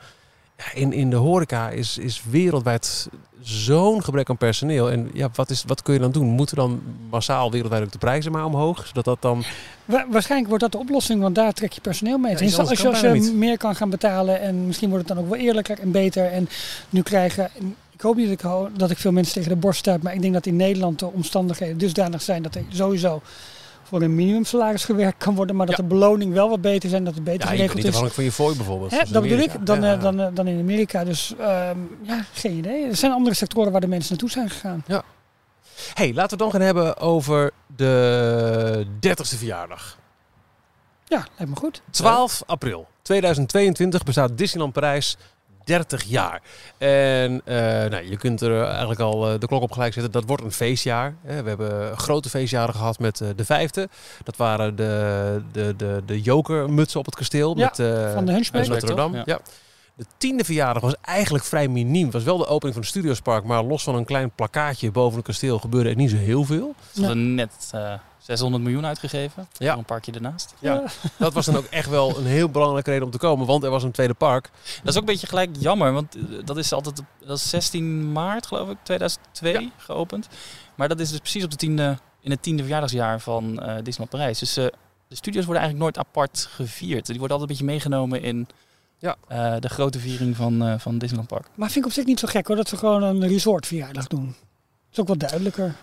ja, in, in de horeca is, is wereldwijd zo'n gebrek aan personeel. En ja, wat, is, wat kun je dan doen? Moeten dan massaal wereldwijd ook de prijzen maar omhoog? Zodat dat dan Wa- waarschijnlijk wordt dat de oplossing, want daar trek je personeel mee. Ja, als je, als je meer kan gaan betalen en misschien wordt het dan ook wel eerlijker en beter. En nu krijgen, en ik hoop niet dat ik, dat ik veel mensen tegen de borst stuit, maar ik denk dat in Nederland de omstandigheden dusdanig zijn dat er sowieso voor een minimumsalaris gewerkt kan worden, maar dat Ja. de beloning wel wat beter zijn, dat het beter Ja, geregeld niet is. afhankelijk van je fooi bijvoorbeeld. Hè, in dat bedoel ik, dan, Ja. eh, dan, eh, dan in Amerika. Dus ehm, ja, geen idee. Er zijn andere sectoren waar de mensen naartoe zijn gegaan. hey, laten we het dan gaan hebben over de 30ste verjaardag. Ja, lijkt me goed. 12 april 2022 bestaat Disneyland Parijs 30 jaar. En eh, nou, je kunt er eigenlijk al eh, de klok op gelijk zetten. Dat wordt een feestjaar. Hè. We hebben grote feestjaren gehad met eh, de vijfde. Dat waren de, de, de, de jokermutsen op het kasteel. Ja, met, eh, van de Hunchback. Notre Dame. Ja. De tiende verjaardag was eigenlijk vrij miniem. Het was wel de opening van het Studiospark. Maar los van een klein plakkaatje boven het kasteel gebeurde er niet zo heel veel. Ze hadden net eh, 600 miljoen uitgegeven. Ja. Voor een parkje ernaast. Ja. Dat was dan ook echt wel een heel belangrijke reden om te komen. Want er was een tweede park. Dat is ook een beetje gelijk jammer, want eh, dat is altijd dat is 16 maart geloof ik, 2002 geopend. Maar dat is dus precies op de tiende, in het tiende verjaardagsjaar van eh Disneyland Parijs. Dus eh, de studios worden eigenlijk nooit apart gevierd. Die worden altijd een beetje meegenomen in Ja. eh, de grote viering van, eh, van Disneyland Park. Maar vind ik op zich niet zo gek hoor, dat ze gewoon een resortverjaardag doen. Dat is ook wel duidelijker.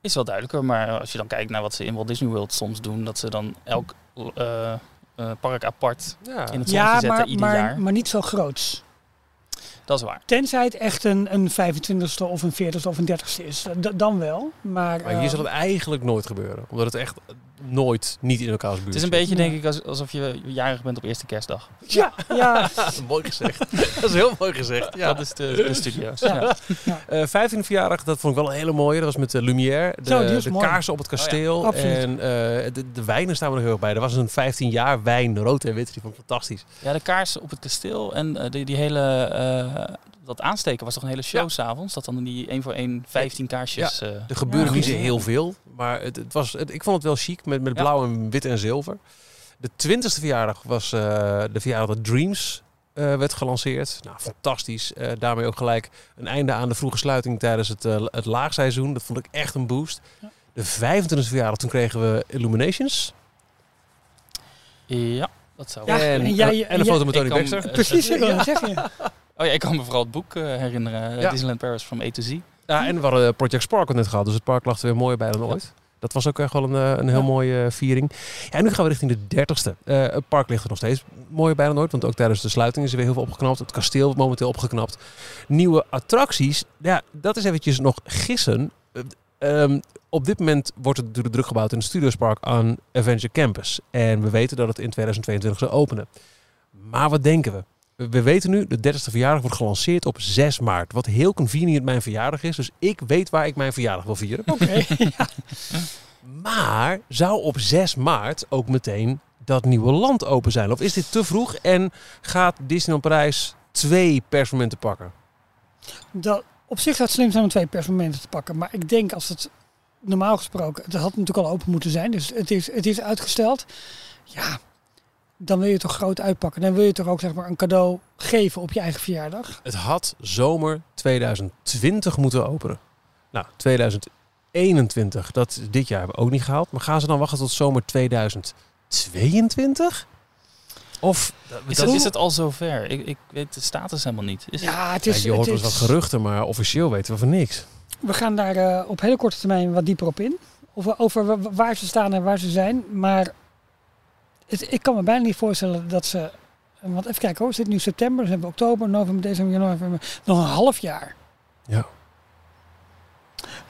Is wel duidelijker, maar als je dan kijkt naar wat ze in Walt Disney World soms doen, dat ze dan elk eh, eh, park apart Ja. in het zonnetje Ja, zetten maar, ieder maar, jaar. maar niet zo groots. Dat is waar. Tenzij het echt een, een 25ste of een 40ste of een 30ste is. D- dan wel. Maar, Maar hier zal het eigenlijk nooit gebeuren. Omdat het echt nooit niet in elkaars buurt Het is een beetje, denk ik, als- alsof je jarig bent op eerste kerstdag. Ja, ja. mooi gezegd. dat is heel mooi gezegd. Ja. Dat is de, de studio's. Ja. Ja. Eh 15e verjaardag, dat vond ik wel een hele mooie. Dat was met de Lumière. De, Zo, kaarsen op het kasteel. Oh Absoluut. en eh, de, de wijnen staan we nog heel erg bij. Er was een 15 jaar wijn, rood en wit. Die vond ik fantastisch. Ja, de kaarsen op het kasteel en eh, die, die hele, eh, dat aansteken was toch een hele show Ja. s'avonds? Dat dan die 1 voor 1 15 kaarsjes. eh, Er gebeurde Ja, niet heel veel. Maar het, het was, het- ik vond het wel chic met, met Ja. blauw en wit en zilver. De 20e verjaardag was eh, de verjaardag dat Dreams eh, werd gelanceerd. Nou, fantastisch. Eh, daarmee ook gelijk een einde aan de vroege sluiting tijdens het, eh, het laagseizoen. Dat vond ik echt een boost. Ja. De 25e verjaardag, toen kregen we Illuminations. ja, dat zou Ja, en, en jij- en een jij- foto met Tony Baxter. eh, Precies, ik wil Ja. het zeggen. Oh ja, ik kan me vooral het boek eh, herinneren. eh, Ja. Disneyland Paris from A to Z. Ja, en we hadden Project Sparkle net gehad. Dus het park lag er weer mooier bij dan ooit. Dat was ook echt wel een, eh, een heel Ja. mooie eh, viering. Ja, en nu gaan we richting de 30ste. Eh, het park ligt er nog steeds mooier bij dan ooit. Want ook tijdens de sluiting is er weer heel veel opgeknapt. Het kasteel wordt momenteel opgeknapt. Nieuwe attracties. Ja, dat is eventjes nog gissen. Eh, ehm, op dit moment wordt het natuurlijk druk gebouwd in het Studiospark aan Avenger Campus. En we weten dat het in 2022 zou openen. Maar wat denken we? we weten nu, de 30ste verjaardag wordt gelanceerd op 6 maart. Wat heel convenient mijn verjaardag is. Dus ik weet waar ik mijn verjaardag wil vieren. Oké. Maar zou op 6 maart ook meteen dat nieuwe land open zijn? Of is dit te vroeg en gaat Disneyland Parijs twee persmomenten pakken? Dat, op zich zou het slim zijn om twee persmomenten te pakken. Maar ik denk als het normaal gesproken, het had natuurlijk al open moeten zijn. Dus het is, het is uitgesteld. Ja, dan wil je toch groot uitpakken. Dan wil je toch ook zeg maar een cadeau geven op je eigen verjaardag. Het had zomer 2020 moeten openen. Nou, 2021, dat dit jaar hebben we ook niet gehaald. Maar gaan ze dan wachten tot zomer 2022? Of Is, dat- het, is het al zover? Ik, ik weet de status helemaal niet. Is, Ja, het Ja, is, je hoort het is- wat geruchten, maar officieel weten we van niks. We gaan daar eh, op hele korte termijn wat dieper op in. Over, over wa- waar ze staan en waar ze zijn. Maar het, ik kan me bijna niet voorstellen dat ze... Want even kijken hoor, we zitten nu september, dan hebben we oktober, november, december, januari, februari. Nog een half jaar. Ja.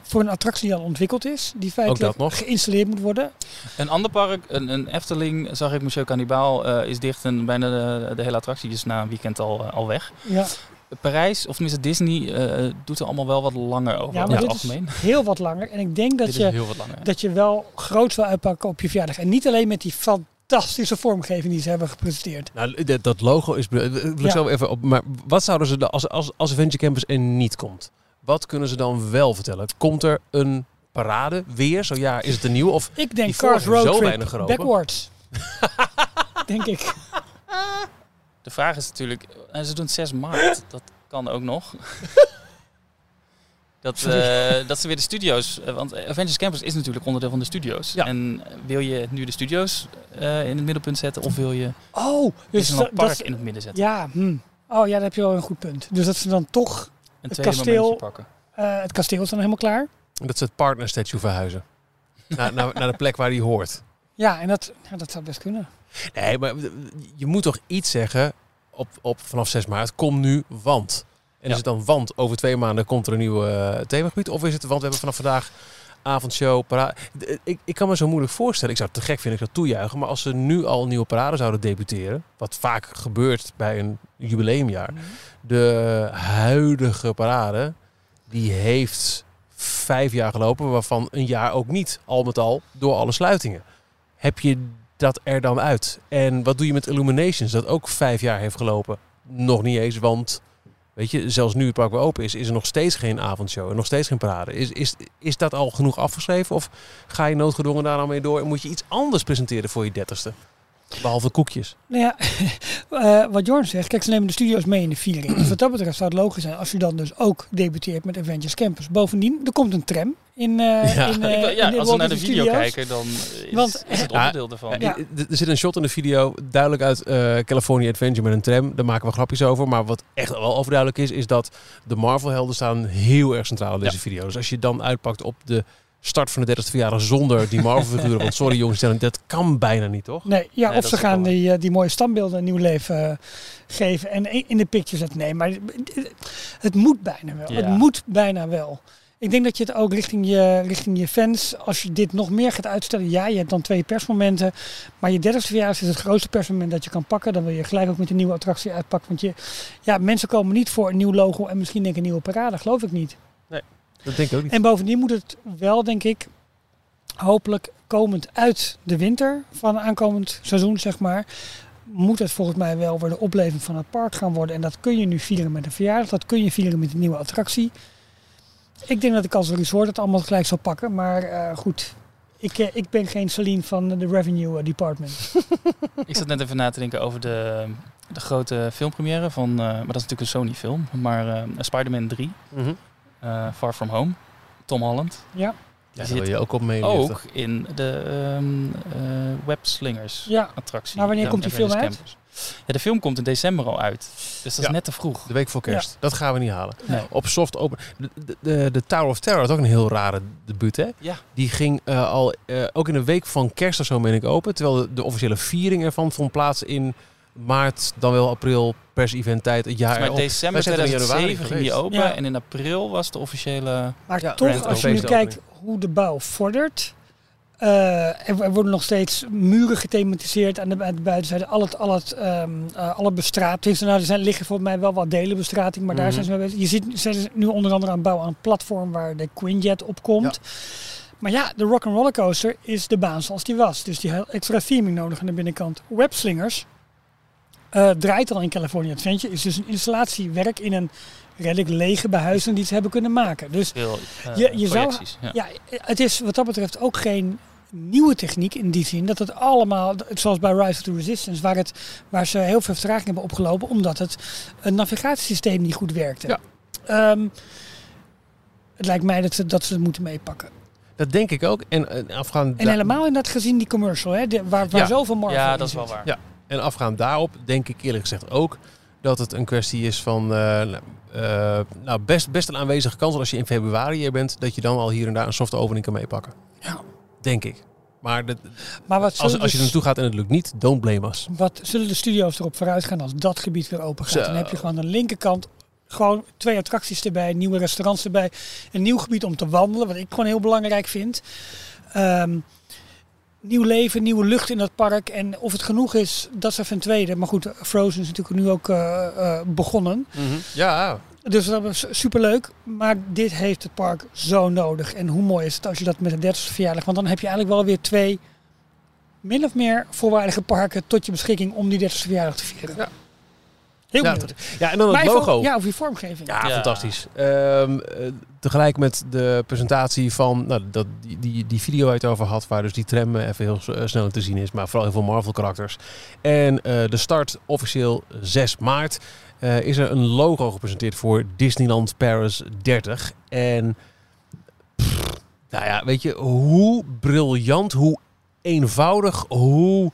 Voor een attractie die al ontwikkeld is. Die feitelijk geïnstalleerd moet worden. Een ander park, een, een Efteling, zag ik Monsieur Cannibal, eh, is dicht en bijna de, de hele attractie is na een weekend al, eh, al weg. Ja, Parijs, of tenminste Disney, eh, doet er allemaal wel wat langer over ja maar dit algemeen. is heel wat langer. En ik denk dat Dit je, langer. dat je wel groot wil uitpakken op je verjaardag. En niet alleen met die fantastische vormgeving die ze hebben gepresenteerd. Nou, dat- dat logo is... Wil ik Ja. zo even op, maar wat zouden ze dan, als, als, als Adventure Campus er niet komt? Wat kunnen ze dan wel vertellen? Komt er een parade weer? Zo ja, is het een nieuw? Of Ik denk Cars Road zo Trip weinig backwards. denk ik. De vraag is natuurlijk, en ze doen het 6 maart, dat kan ook nog. Dat, eh, dat ze weer de studio's, eh, want Avengers Campus is natuurlijk onderdeel van de studio's. Ja. En wil je nu de studio's eh, in het middelpunt zetten of wil je Oh, dus dat, Park dat- in het midden zetten? ja, hm. oh ja, daar heb je wel een goed punt. Dus dat ze dan toch Een het tweede kasteel- momentje pakken. eh, het kasteel is dan helemaal klaar. dat ze het partner statue verhuizen? naar, naar, naar de plek waar die hoort. Ja, en dat, ja, dat zou best kunnen. Nee, maar je moet toch iets zeggen op, op vanaf 6 maart. Kom nu, want. En Ja. is het dan want over twee maanden komt er een nieuw eh, themagebied? Of is het want we hebben vanaf vandaag avondshow, parade. D- Ik, ik kan me zo moeilijk voorstellen. Ik zou het te gek vinden, ik zou toejuichen. Maar als ze nu al een nieuwe parade zouden debuteren, wat vaak gebeurt bij een jubileumjaar. De huidige parade, die heeft vijf jaar gelopen, waarvan een jaar ook niet, al met al, door alle sluitingen. Heb je dat er dan uit? En wat doe je met Illuminations, dat ook vijf jaar heeft gelopen? Nog niet eens, want weet je, zelfs nu het park weer open is, is er nog steeds geen avondshow en nog steeds geen parade. Is, is, is dat al genoeg afgeschreven of ga je noodgedwongen daar dan mee door en moet je iets anders presenteren voor je dertigste? Behalve koekjes. Nou ja, eh, wat Jorn zegt, kijk, ze nemen de studio's mee in de viering. Dus wat dat betreft zou het logisch zijn als je dan dus ook debuteert met Avengers Campus. Bovendien, er komt een tram in, eh Ja. in, eh, ja, in de als we naar de video Studios. kijken, dan is, Want- is het onderdeel ervan. Ja. Er zit een shot in de video, duidelijk uit eh, California Adventure met een tram. Daar maken we grapjes over. Maar wat echt wel overduidelijk is, is dat de Marvel-helden staan heel erg centraal in deze Ja. video. Dus als je dan uitpakt op de start van de 30ste verjaardag zonder die Marvel-figuren. want sorry jongens, dat kan bijna niet, toch? Nee, ja, Nee, of ze gaan wel- die, eh, die mooie standbeelden een nieuw leven eh, geven en in de picture zetten. Nee, maar het- het moet bijna wel. Ja. Het moet bijna wel. Ik denk dat je het ook richting je, richting je fans, als je dit nog meer gaat uitstellen, ja, je hebt dan twee persmomenten, maar je 30ste verjaardag is het grootste persmoment dat je kan pakken. Dan wil je gelijk ook met een nieuwe attractie uitpakken. Want je, ja, mensen komen niet voor een nieuw logo en misschien denk ik een nieuwe parade, geloof ik niet. Dat denk ik ook niet. En bovendien moet het wel, denk ik, hopelijk komend uit de winter van aankomend seizoen, zeg maar, moet het volgens mij wel weer de opleving van het park gaan worden. En dat kun je nu vieren met een verjaardag, dat kun je vieren met een nieuwe attractie. Ik denk dat ik als resort het allemaal gelijk zal pakken, maar eh, goed. Ik, eh, ik ben geen Celine van de Revenue eh, Department. Ik zat net even na te denken over de, de grote filmpremière van, eh, maar dat is natuurlijk een Sony film, maar eh, Spider-Man 3, Mhm. eh, Far From Home, Tom Holland. Ja, Ja, Die daar wil zit je ook op mee. ook in de ehm eh, Webslingers ja. attractie. Maar wanneer komt die film uit? Campus. Ja, de film komt in december al uit, dus dat is Ja. net te vroeg. De week voor kerst. Dat gaan we niet halen. Nee. Op soft open. De, de- Tower of Terror had ook een heel rare debuut, hè? Ja. Die ging eh, al eh, ook in de week van kerst of zo, meen ik, open. Terwijl de, de officiële viering ervan vond plaats in maart, dan wel april, pers-event tijd, het jaar Maar erop. december Wij zijn er in januari 2007 ging die open Ja. en in april was de officiële... Maar Ja, toch, als je nu kijkt hoe de bouw vordert, Uh, er, worden nog steeds muren gethematiseerd aan de, aan de buitenzijde. Al het, al het, um, uh, alle bestraat. Nou, er zijn, liggen volgens mij wel wat delen bestrating, maar daar zijn ze mee bezig. Je ziet, ze zijn nu onder andere aan het bouwen aan een platform waar de Quinjet op komt. Ja. Maar ja, de Rock Roller Coaster is de baan zoals die was. Dus die heeft extra theming nodig aan de binnenkant. Webslingers uh, draait al in California Adventure. Is dus een installatiewerk in een redelijk lege behuizing die ze hebben kunnen maken. Dus Veel, uh, je, je zou, ja. ja. het is wat dat betreft ook geen nieuwe techniek in die zin. Dat het allemaal, zoals bij Rise of the Resistance, waar, het, waar ze heel veel vertraging hebben opgelopen, omdat het een navigatiesysteem niet goed werkte. Ja. Um, het lijkt mij dat ze, dat ze het moeten meepakken. Dat denk ik ook. En, uh, afgaan en helemaal in dat gezien die commercial, hè, de, waar, waar ja. zoveel Marvel Ja, dat is wel waar. Ja. En afgaand daarop denk ik eerlijk gezegd ook dat het een kwestie is van uh, uh, nou best, best een aanwezige kans als je in februari hier bent, dat je dan al hier en daar een soft opening kan meepakken. Ja. Denk ik. Maar, de, maar wat als, als je er naartoe gaat en het lukt niet, don't blame us. Wat zullen de studio's erop vooruit gaan als dat gebied weer open gaat? Zo. Dan heb je gewoon aan de linkerkant gewoon twee attracties erbij, nieuwe restaurants erbij, een nieuw gebied om te wandelen, wat ik gewoon heel belangrijk vind. Um, nieuw leven, nieuwe lucht in dat park. En of het genoeg is, dat is even een tweede. Maar goed, Frozen is natuurlijk nu ook uh, uh, begonnen. Mm -hmm. Ja. Dus dat was superleuk. Maar dit heeft het park zo nodig. En hoe mooi is het als je dat met de 30ste verjaardag... Want dan heb je eigenlijk wel weer twee min of meer voorwaardige parken... tot je beschikking om die 30ste verjaardag te vieren. Ja. Heel ja, benieuwd. Ja, en dan het logo. Ja, of die vormgeving. Ja, ja. fantastisch. Um, uh, tegelijk met de presentatie van nou, dat, die, die, die video waar je het over had, waar dus die tram even heel uh, snel te zien is, maar vooral heel veel Marvel-karakters. En uh, de start officieel 6 maart is er een logo gepresenteerd voor Disneyland Paris 30. En pff, nou ja, weet je, hoe briljant, hoe eenvoudig, hoe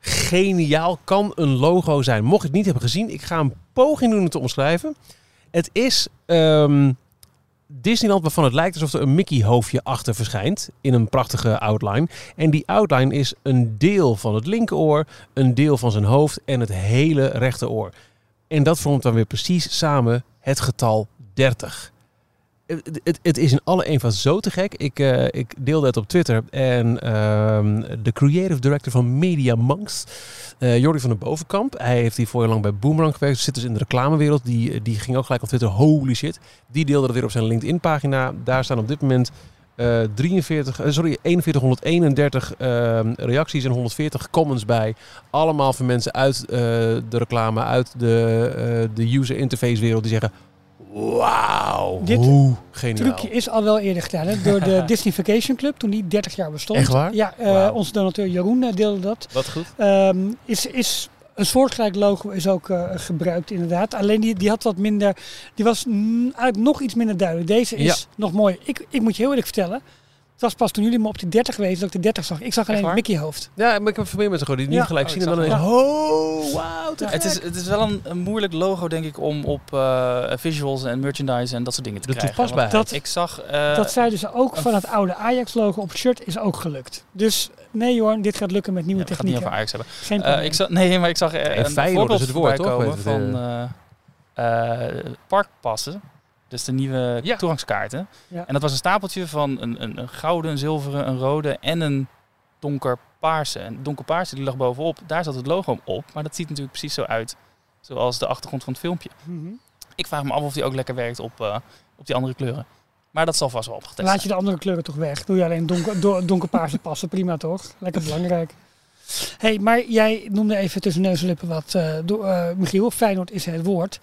geniaal kan een logo zijn. Mocht je het niet hebben gezien, ik ga een poging doen het te omschrijven. Het is um, Disneyland waarvan het lijkt alsof er een Mickey hoofdje achter verschijnt in een prachtige outline. En die outline is een deel van het linkeroor, een deel van zijn hoofd en het hele rechteroor. En dat vormt dan weer precies samen het getal 30 het, het, is in alle eenvoud zo te gek. Ik, uh, ik deelde het op Twitter. En uh, de creative director van Media Monks, uh, Jordi van den Bovenkamp. Hij heeft hier voor lang bij Boomerang gewerkt. Zit dus in de reclamewereld. Die, die ging ook gelijk op Twitter. Holy shit. Die deelde het weer op zijn LinkedIn pagina. Daar staan op dit moment 43, sorry, 4131 ehm, reacties en 140 comments bij. Allemaal van mensen uit de reclame, uit de, de user interface wereld. Die zeggen... Wauw, Dit hoe geniaal. trucje is al wel eerder gedaan hè, door de Disney Vacation Club, toen die 30 jaar bestond. Echt waar? Ja, uh, wow. onze donateur Jeroen uh, deelde dat. Wat goed. Um, is, is een soortgelijk logo is ook uh, gebruikt inderdaad. Alleen die, die had wat minder, die was eigenlijk nog iets minder duidelijk. Deze is ja. nog mooi. Ik, ik moet je heel eerlijk vertellen, het was pas toen jullie me op de 30 wezen dat ik de 30 zag. Ik zag alleen het Mickey hoofd. Ja, maar ik heb veel mensen gewoon die niet ja. gelijk oh, zien. En dan ja. oh, wauw. Het is, het is wel een, een, moeilijk logo, denk ik, om op uh, visuals en merchandise en dat soort dingen te de krijgen. toepasbaarheid. Dat, ik zag, uh, dat zeiden ze ook van het oude Ajax-logo op het shirt is ook gelukt. Dus nee Jorn, dit gaat lukken met nieuwe ja, technieken. Niet over Ajax Geen hebben. Uh, ik zag, nee, maar ik zag en een Feyenoord voorbeeld is het woord, komen toch? van parkpassen. Dus de nieuwe ja. toegangskaarten. Ja. En dat was een stapeltje van een, een, een, gouden, een zilveren, een rode en een donkerpaarse. En donkerpaarse die lag bovenop. Daar zat het logo op. Maar dat ziet natuurlijk precies zo uit. Zoals de achtergrond van het filmpje. Mm -hmm. Ik vraag me af of die ook lekker werkt op, uh, op die andere kleuren. Maar dat zal vast wel opgetest Laat je de andere kleuren toch weg. Doe je alleen donker, do, donkerpaarse passen. Prima toch? Lekker belangrijk. hey, maar jij noemde even tussen neus en lippen wat. Uh, do, uh, Michiel, Feyenoord is het woord.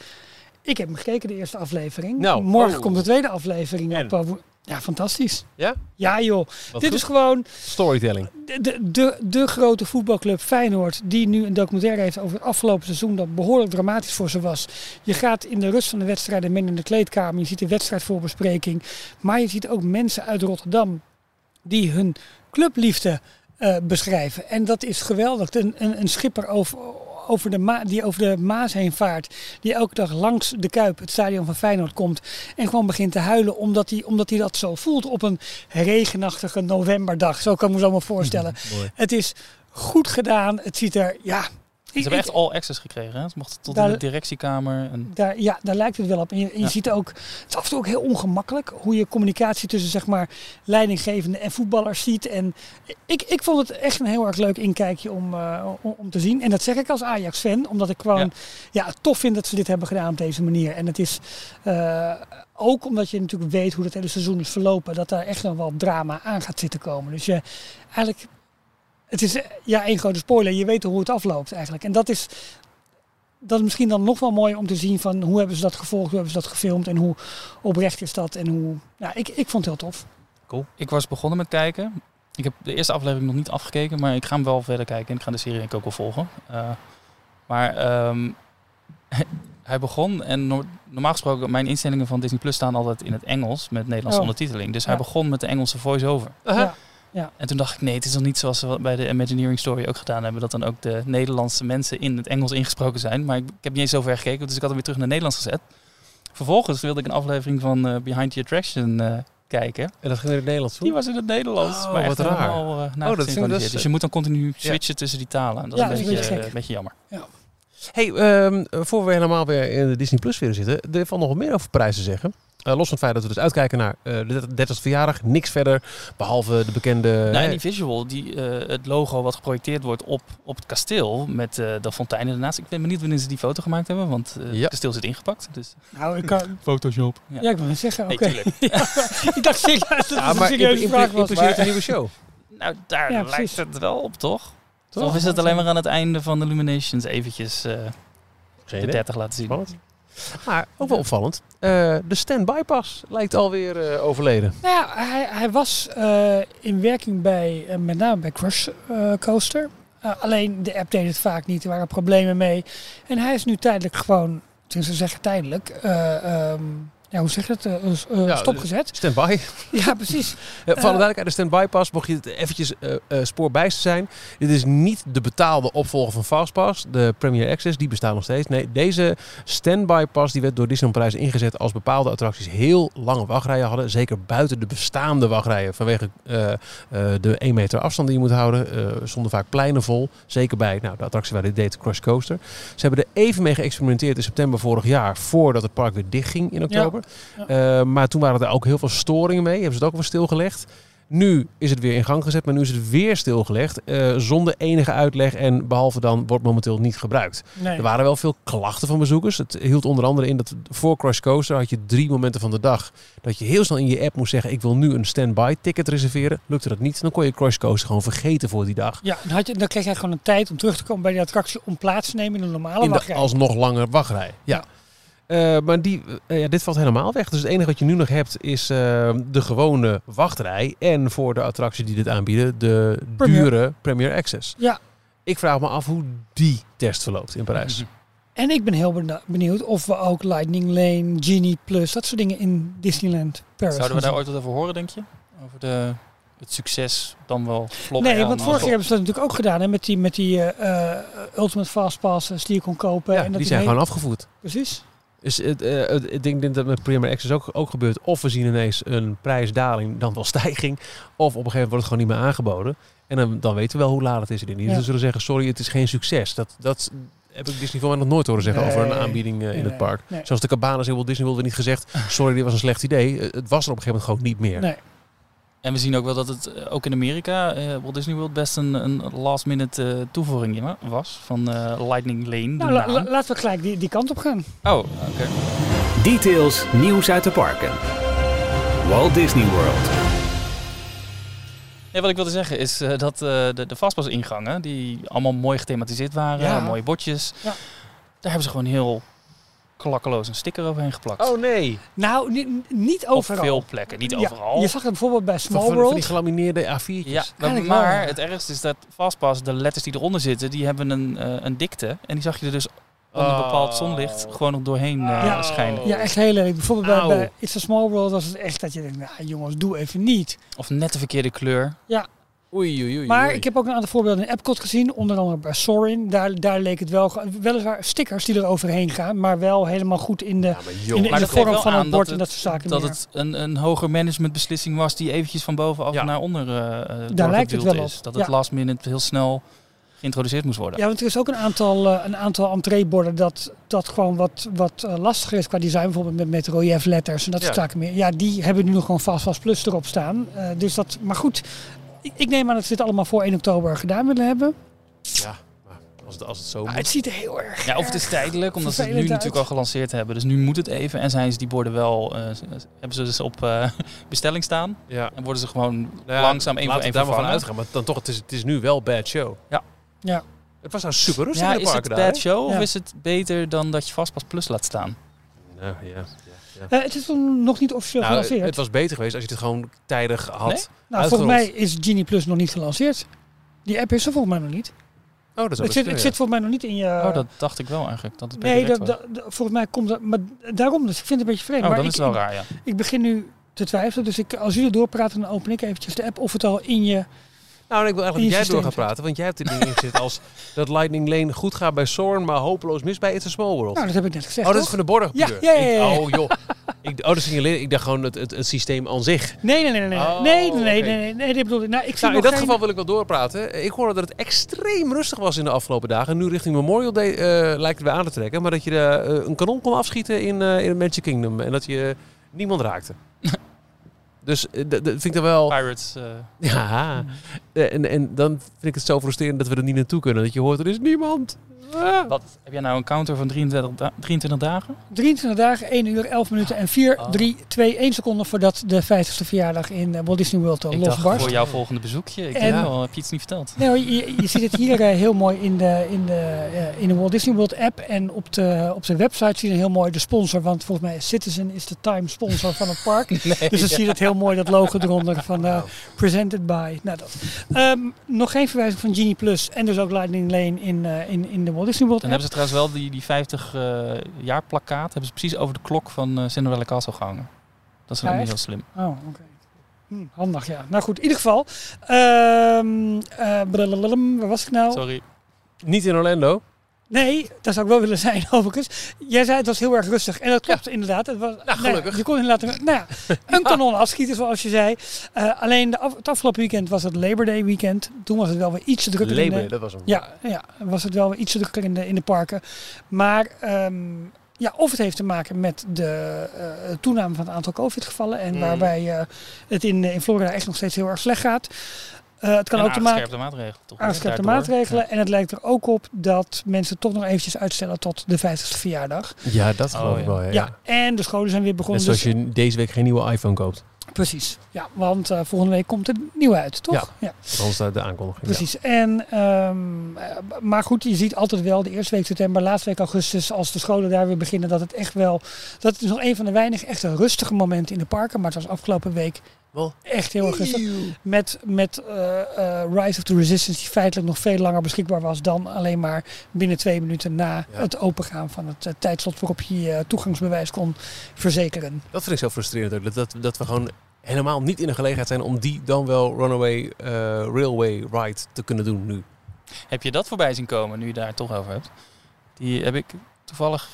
Ik heb hem gekeken, de eerste aflevering. Nou, Morgen oh. komt de tweede aflevering En? op. Uh, ja, fantastisch. Ja? Ja joh. Wat Dit goed. is gewoon Storytelling. de, de, de, de grote voetbalclub Feyenoord. Die nu een documentaire heeft over het afgelopen seizoen. Dat behoorlijk dramatisch voor ze was. Je gaat in de rust van de wedstrijden mee in de kleedkamer. Je ziet de wedstrijdvoorbespreking. Maar je ziet ook mensen uit Rotterdam. Die hun clubliefde uh, beschrijven. En dat is geweldig. Een, een, een schipper over, over de Ma die over de Maas heen vaart. Die elke dag langs de Kuip, het stadion van Feyenoord, komt. En gewoon begint te huilen omdat hij, omdat hij dat zo voelt op een regenachtige novemberdag. Zo kan ik me zo maar voorstellen. Het is goed gedaan. Het ziet er, ja, Ze hebben echt all access gekregen. Hè? Ze mochten tot Daar- in de directiekamer. En, Daar, ja, daar lijkt het wel op. En je, en je Ja. ziet ook, het is af en toe ook heel ongemakkelijk hoe je communicatie tussen zeg maar leidinggevende en voetballers ziet. En ik, ik vond het echt een heel erg leuk inkijkje om, eh, om, te zien. En dat zeg ik als Ajax-fan, omdat ik gewoon Ja. tof vind dat ze dit hebben gedaan op deze manier. En het is eh, ook omdat je natuurlijk weet hoe het hele seizoen is verlopen, dat daar echt nog wel drama aan gaat zitten komen. Dus je eigenlijk, het is ja één grote spoiler. Je weet hoe het afloopt eigenlijk. En dat is dat is misschien dan nog wel mooi om te zien van hoe hebben ze dat gevolgd, hoe hebben ze dat gefilmd en hoe oprecht is dat en hoe. Ja, ik, ik vond het heel tof. Ik was begonnen met kijken. Ik heb de eerste aflevering nog niet afgekeken, maar ik ga hem wel verder kijken. En ik ga de serie denk ik ook wel volgen. Eh, maar ehm, hij begon en no- normaal gesproken, mijn instellingen van Disney Plus staan altijd in het Engels met Nederlandse Oh. ondertiteling. Dus hij begon met de Engelse voice-over. Ja. En toen dacht ik, nee, het is nog niet zoals we bij de Imagineering Story ook gedaan hebben. Dat dan ook de Nederlandse mensen in het Engels ingesproken zijn. Maar ik, ik heb niet eens zo ver gekeken, dus ik had hem weer terug naar Nederlands gezet. Vervolgens wilde ik een aflevering van eh, Behind the Attraction eh, kijken. En dat ging in het Nederlands? Die was in het Nederlands. Oh, maar wat raar. helemaal, eh, dat vind ik dus- dus je moet dan continu switchen tussen die talen. En dat Ja, is dat een beetje, beetje een beetje jammer. Hey, ehm, voor we helemaal weer in de Disney Plus weer zitten, er valt nog wat meer over prijzen zeggen. Eh, los van het feit dat we dus uitkijken naar eh, de 30 verjaardag, niks verder, behalve de bekende... nou, en die visual, die, eh, het logo wat geprojecteerd wordt op, op het kasteel met eh, de fonteinen ernaast. Ik ben benieuwd wanneer ze die foto gemaakt hebben, want eh, Ja. het kasteel zit ingepakt. Dus. Nou, ik kan. Photoshop. Ja, ik wil het zeggen. Oké. Nee, ik dacht serieus dat het ja, een maar serieuze impl- vraag was. impliceert een maar- nieuwe show. Nou, daar Ja, lijkt het wel op, toch? Toch? Of is het alleen maar aan het einde van de Illuminations eventjes eh, de idee. 30 laten zien? Spannend. Maar ook wel opvallend. eh, de standby pas lijkt alweer eh, overleden. Nou ja, hij, hij was eh, in werking bij, eh, met name bij Crush eh, Coaster. Eh, alleen de app deed het vaak niet, er waren problemen mee. En hij is nu tijdelijk gewoon, tenminste ze zeggen tijdelijk, eh, ehm, ja, hoe zeg je het, Eh, eh, Ja, stopgezet. Standby. Ja, precies. Eh, voor alle duidelijkheid, de standby pas, mocht je het eventjes eh eh, spoorbijster zijn. Dit is niet de betaalde opvolger van Fastpass, de Premier Access, die bestaan nog steeds. Nee, deze standby pas die werd door Disneyland Parijs ingezet als bepaalde attracties heel lange wachtrijen hadden. Zeker buiten de bestaande wachtrijen vanwege de 1 meter afstand die je moet houden. stonden vaak pleinen vol. Zeker bij nou, de attractie waar dit deed, Crush Coaster. Ze hebben er even mee geëxperimenteerd in september vorig jaar, voordat het park weer dichtging in oktober. Ja. Eh, maar toen waren er ook heel veel storingen mee. Hebben ze het ook weer stilgelegd. Nu is het weer in gang gezet, maar nu is het weer stilgelegd. eh, zonder enige uitleg en behalve dan wordt momenteel niet gebruikt. Nee. Er waren wel veel klachten van bezoekers. Het hield onder andere in dat voor Crush Coaster had je drie momenten van de dag. Dat je heel snel in je app moest zeggen: Ik wil nu een standby ticket reserveren. Lukte dat niet, dan kon je Crush Coaster gewoon vergeten voor die dag. Ja, dan, had je, dan kreeg jij gewoon een tijd om terug te komen bij die attractie om plaats te nemen in een normale in de wachtrij. alsnog langer wachtrij. Ja. Eh, maar die, eh, ja, dit valt helemaal weg. Dus het enige wat je nu nog hebt is eh, de gewone wachtrij. En voor de attracties die dit aanbieden, de Premier. dure Premier Access. Ja. Ik vraag me af hoe die test verloopt in Parijs. En ik ben heel benieuwd of we ook Lightning Lane, Genie Plus, dat soort dingen in Disneyland Paris Zouden we daar ooit wat over horen, denk je? Over de, het succes, dan wel flop. Nee, want vorig jaar hebben ze dat natuurlijk ook gedaan. Hè, met die, met die Ultimate Fast Passes die je kon kopen. Ja, en dat die zijn gewoon afgevoerd. Precies. Dus het, eh, het, ik denk dat met Premier Access ook, ook gebeurt. Of we zien ineens een prijsdaling, dan wel stijging. Of op een gegeven moment wordt het gewoon niet meer aangeboden. En dan, dan weten we wel hoe laat het is. in. Niet Ja. ze zullen zeggen, sorry, het is geen succes. Dat, dat heb ik Disney voor mij nog nooit horen zeggen over een aanbieding eh, in Nee, het park. nee. Zoals de cabanas in Walt Disney World niet gezegd, sorry, dit was een slecht idee. Eh, Het was er op een gegeven moment gewoon niet meer. En we zien ook wel dat het eh, ook in Amerika, eh, Walt Disney World, best een, een last minute eh, toevoeging wa- was. Van eh, Lightning Lane. Nou, la- naam. la- laten we gelijk die, die kant op gaan. oh, oké. Details, nieuws uit de parken. Walt Disney World. Nee, wat ik wilde zeggen is eh, dat eh, de, de fastpass ingangen, die allemaal mooi gethematiseerd waren, Ja. mooie botjes. Ja. Daar hebben ze gewoon heel klakkeloos een sticker overheen geplakt. Oh nee. Nou, ni- niet Op overal. veel plekken, niet Ja, overal. Je zag het bijvoorbeeld bij Small van, van die World. gelamineerde A4'tjes. Ja, maar, ja. het ergste is dat Fastpass, de letters die eronder zitten, die hebben een, eh, een dikte. En die zag je er dus onder Oh. bepaald zonlicht gewoon nog doorheen eh, Ja. schijnen. Ja, echt heel lelijk. Bijvoorbeeld bij, Auw. bij It's a Small World was het echt dat je denkt, nou jongens, doe even niet. Of net de verkeerde kleur. Oei, oei, oei. Maar oei. ik heb ook een aantal voorbeelden in Epcot gezien, onder andere bij Sorin. Daar, daar leek het wel, weliswaar stickers die er overheen gaan, maar wel helemaal goed in de, Ja, maar in de, in vorm van het bord dat en dat soort zaken Dat meer. het een, een hoger managementbeslissing was die eventjes van bovenaf Ja. naar onder eh lijkt het wel is. op. Dat het Ja. last minute heel snel geïntroduceerd moest worden. Ja, want er is ook een aantal, eh, een aantal entreeborden dat, dat gewoon wat, wat eh, lastiger is qua design. Bijvoorbeeld met, met relief-letters en dat soort Ja. zaken meer. Ja, die hebben nu nog gewoon vast vast plus erop staan. Eh, dus dat, maar goed, ik, ik neem aan dat ze dit allemaal voor 1 oktober gedaan willen hebben. Ja, maar als het, als het zo Maar moet. het ziet er heel erg Ja, of het is tijdelijk, omdat ze het nu natuurlijk al gelanceerd hebben. Dus nu moet het even. En zijn ze die borden wel, eh, hebben ze dus op eh, bestelling staan. Ja. En worden ze gewoon Nou ja, langzaam één voor één daar maar van vervangen. uitgaan. Maar dan toch, het is, het is nu wel bad show. Ja. Ja. Het was nou super rustig Ja, in de is het daar. bad show Ja. of is het beter dan dat je Fastpass Plus laat staan? Nou, ja, ja. Eh, het is nog niet officieel Nou, gelanceerd. het was beter geweest als je het gewoon tijdig had. Nee? nou, volgens mij is Genie Plus nog niet gelanceerd. Die app is er volgens mij nog niet. Oh, dat is ook Het zit, het zit volgens mij nog niet in je... oh, dat dacht ik wel eigenlijk. Dat het nee, dat, dat- dat- volgens mij komt dat... Maar daarom, dus ik vind het een beetje vreemd. Oh, maar dan ik, is wel raar, ja. ik begin nu te twijfelen. Dus ik, als jullie doorpraten, dan open ik eventjes de app of het al in je... Nou, en ik wil eigenlijk dat jij door gaat praten. Want jij hebt dit ding ingezet als dat Lightning Lane goed gaat bij Zorn, maar hopeloos mis bij It's a Small World. Nou, dat heb ik net gezegd, oh, dat is van de borden. Ja, ja, ja, ja. Ik- oh, joh. Ik, oh, dat signaleer. Ik dacht gewoon het, het, het systeem aan zich. Nee, nee, nee, nee. Nee, Oh, nee, nee, nee, nee, nee, bedoel ik. Nou, ik zie Nou, in dat geen- geval wil ik wel doorpraten. Ik hoorde dat het extreem rustig was in de afgelopen dagen. En nu richting Memorial Day eh, lijkt het weer aan te trekken. Maar dat je eh, een kanon kon afschieten in, eh in Magic Kingdom. En dat je niemand raakte. dus eh, dat vind ik dan wel... Pirates. eh, Ja, Eh, en, en dan vind ik het zo frustrerend dat we er niet naartoe kunnen. Dat je hoort, er is niemand. Ah. wat, heb jij nou een counter van 23, da- 23 dagen? 23 dagen, 1 uur, 11 minuten en 4, Oh. 3, 2, 1 seconde voordat de 50ste verjaardag in eh, Walt Disney World dacht losbarst. voor jouw volgende bezoekje. Ik En- wel, heb je iets niet verteld? Nee, hoor, je, je ziet het hier eh, heel mooi in de, in, de, eh, in de Walt Disney World app. En op de, op de website zie je heel mooi de sponsor. Want volgens mij is Citizen is de time sponsor van het park. Nee, Dus dan zie je het heel mooi, dat logo eronder van eh, Presented by. Nou, dat. Ehm, nog geen verwijzing van Genie Plus en dus ook Lightning Lane in, eh, in, in de Walt Disney World Dan app. hebben ze trouwens wel die, die 50 eh, jaar plakkaat hebben ze precies over de klok van eh Cinderella Castle gehangen. Dat is Ja, niet heel slim. Oh, oké. Hm, handig, ja. Nou goed, in ieder geval. Ehm eh, blablabla, waar was ik nou? Sorry. Niet in Orlando. Nee, dat zou ik wel willen zijn overigens. Jij zei het was heel erg rustig. En dat klopt inderdaad. Het was, Nou, nou gelukkig. je kon inderdaad nou ja, een kanon afschieten zoals je zei. Eh, alleen de af, het afgelopen weekend was het Labor Day weekend. Toen was het wel weer iets drukker in Labor, de, dat was hem. ja, ja, was het wel weer iets drukker in de, in de parken. Maar ehm, ja, of het heeft te maken met de eh, toename van het aantal COVID-gevallen. En Mm. waarbij eh, het in, in Florida echt nog steeds heel erg slecht gaat. Eh, het kan En ook te maken aangescherpte maatregelen. Toch? aangescherpte maatregelen. En het lijkt er ook op dat mensen toch nog eventjes uitstellen tot de 50ste verjaardag. Ja, dat geloof Oh, ik ja. wel. Ja, Ja, en de scholen zijn weer Net begonnen. zoals dus- je deze week geen nieuwe iPhone koopt. Precies, ja, want eh, volgende week komt er nieuw uit, toch? Ja, Anders de aankondiging. precies. En, ehm, eh, maar goed, je ziet altijd wel de eerste week september, laatste week augustus, als de scholen daar weer beginnen, dat het echt wel, dat is nog een van de weinig echte rustige momenten in de parken. Maar het was afgelopen week Wel. echt heel erg rustig. Met, met eh, eh, Rise of the Resistance, die feitelijk nog veel langer beschikbaar was dan alleen maar binnen twee minuten na Ja. het opengaan van het eh, tijdslot waarop je je toegangsbewijs kon verzekeren. Dat vind ik zo frustrerend. ook, Dat, dat, dat we gewoon helemaal niet in de gelegenheid zijn om die dan wel Runaway eh, Railway Ride te kunnen doen nu. Heb je dat voorbij zien komen, nu je daar het toch over hebt? Die heb ik toevallig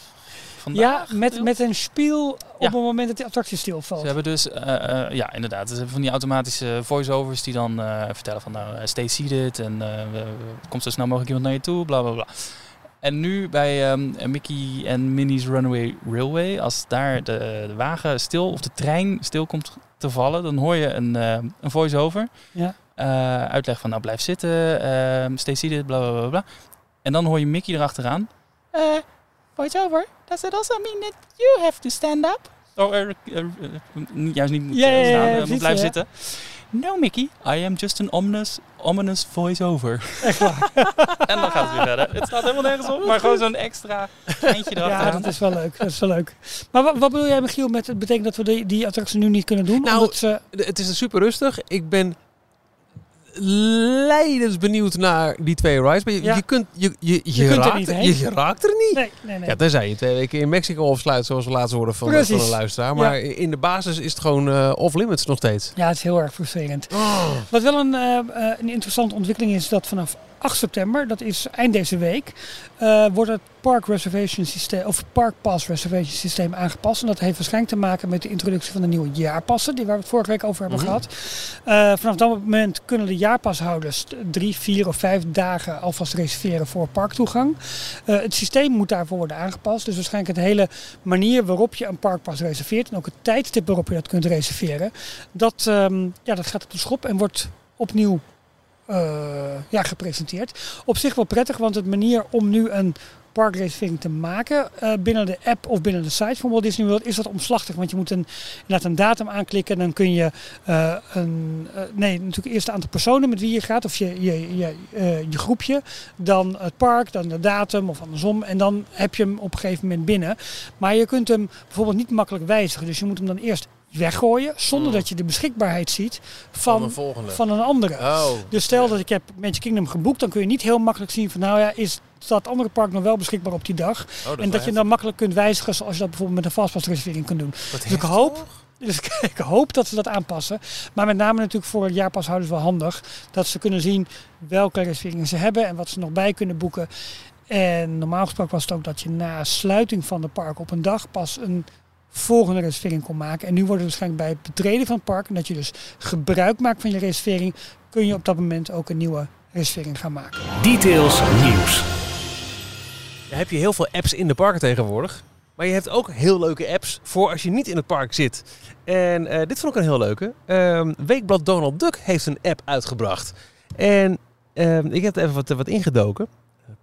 vandaag... Ja, met, met een spiel op Ja. het moment dat die attractie stilvalt. Ze hebben dus, eh, eh, ja inderdaad, ze hebben van die automatische voice-overs die dan eh, vertellen van nou, stay seated en komt zo snel mogelijk iemand naar je toe, bla bla bla. En nu bij ehm, Mickey en Minnie's Runaway Railway, als daar de, de wagen stil of de trein stil komt te vallen, dan hoor je een, een voice-over. Ja. Uitleg van nou blijf zitten, ehm stay seated, bla bla bla bla. En dan hoor je Mickey erachteraan. Eh, voice-over, does it also mean that you have to stand up? Oh, er, er- er- niet- juist niet moet Ja, eh, ja, ja, staan, ja, eh, moet precies, blijven ja. zitten. No, Mickey, I am just an ominous, ominous voice-over. Echt waar. en dan gaat het weer verder. Het staat helemaal nergens op, maar gewoon zo'n extra eindje Ja, erachteraan. dat is wel leuk. Dat is wel leuk. Maar wat, wat bedoel jij, Michiel, met het betekent dat we die, die attractie nu niet kunnen doen? Nou, Omdat ze, Het is er super rustig. Ik ben leidens benieuwd naar die twee rides. Maar je, Ja. je, kunt, je, je, je, kunt er raakt, niet er- heen. je, raakt er niet. nee, nee, nee. Ja, tenzij je twee weken in Mexico afsluit, zoals we laatst hoorden van, van Precies. een luisteraar. Maar in de basis is het gewoon eh, off-limits nog steeds. Ja, het is heel erg frustrerend. Oh. Wat wel een, eh, eh, een interessante ontwikkeling is dat vanaf 8 september, dat is eind deze week, eh, wordt het Park Reservation Systeem of Park Pass Reservation Systeem aangepast. En dat heeft waarschijnlijk te maken met de introductie van de nieuwe jaarpassen, die waar we het vorige week over hebben Mhm. gehad. Eh, vanaf dat moment kunnen de jaarpashouders drie, vier of vijf dagen alvast reserveren voor parktoegang. Eh, het systeem moet daarvoor worden aangepast. Dus waarschijnlijk het hele manier waarop je een parkpas reserveert en ook het tijdstip waarop je dat kunt reserveren, dat, ehm, ja, dat gaat op de schop en wordt opnieuw ja, gepresenteerd. Op zich wel prettig, want het manier om nu een parkreservering te maken eh, binnen de app of binnen de site van Walt Disney World is wat omslachtig. Want je moet een, inderdaad een datum aanklikken en dan kun je eh, een, eh, nee, natuurlijk eerst het aantal personen met wie je gaat of je, je, je, eh, je groepje, dan het park, dan de datum of andersom en dan heb je hem op een gegeven moment binnen. Maar je kunt hem bijvoorbeeld niet makkelijk wijzigen, dus je moet hem dan eerst weggooien zonder Hmm. dat je de beschikbaarheid ziet Van van, een volgende. van een andere. Oh. Dus stel dat ik heb Magic Kingdom geboekt, dan kun je niet heel makkelijk zien van nou ja, is dat andere park nog wel beschikbaar op die dag. Oh, dat en dat je dan makkelijk kunt wijzigen zoals je dat bijvoorbeeld met een fastpassreservering kunt doen. Wat Dus ik hoop, dus ik, ik hoop dat ze dat aanpassen. Maar met name natuurlijk voor jaarpashouders wel handig. Dat ze kunnen zien welke reserveringen ze hebben en wat ze nog bij kunnen boeken. En normaal gesproken was het ook dat je na sluiting van de park op een dag pas een volgende reservering kon maken. En nu wordt het waarschijnlijk bij het betreden van het park, en dat je dus gebruik maakt van je reservering, kun je op dat moment ook een nieuwe reservering gaan maken. Details nieuws. Dan heb je heel veel apps in de parken tegenwoordig. Maar je hebt ook heel leuke apps voor als je niet in het park zit. En eh, dit vond ik een heel leuke. Ehm, Weekblad Donald Duck heeft een app uitgebracht. En ehm, ik heb er even wat, wat ingedoken.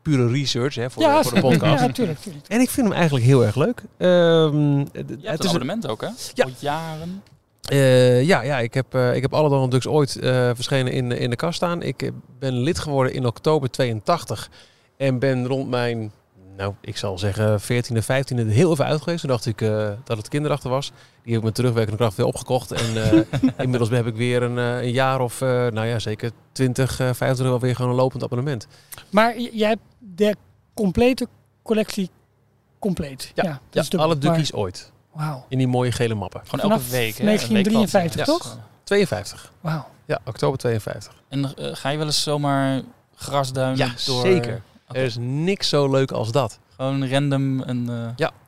Pure research hè, voor, de, voor de podcast. Ja, natuurlijk. natuurlijk. En ik vind hem eigenlijk heel erg leuk. Ehm, hebt het is een- abonnement ook, hè? Ja. Al jaren. Eh, ja, ja ik, heb, eh, ik heb alle Donald Ducks ooit eh, verschenen in, in de kast staan. Ik ben lid geworden in oktober 82. En ben rond mijn, nou, ik zal zeggen 14e, 15e er heel even uit geweest. Toen dacht ik eh, dat het kinderachtig was. Die heb ik met terugwerkende kracht weer opgekocht. En eh, inmiddels heb ik weer een, eh, een jaar of, eh, nou ja, zeker 20, eh 25 wel weer gewoon een lopend abonnement. Maar jij hebt de complete collectie compleet. Ja, dat Ja, dubbel. alle Duckies ooit. Wauw. In die mooie gele mappen. Gewoon Vanaf elke week, hè? 1953 Een weekblad. toch? 52. Wauw. Ja, oktober 52. En ga je wel eens zomaar grasduinen Ja, door... zeker. Er is niks zo leuk als dat. Gewoon random een... eh,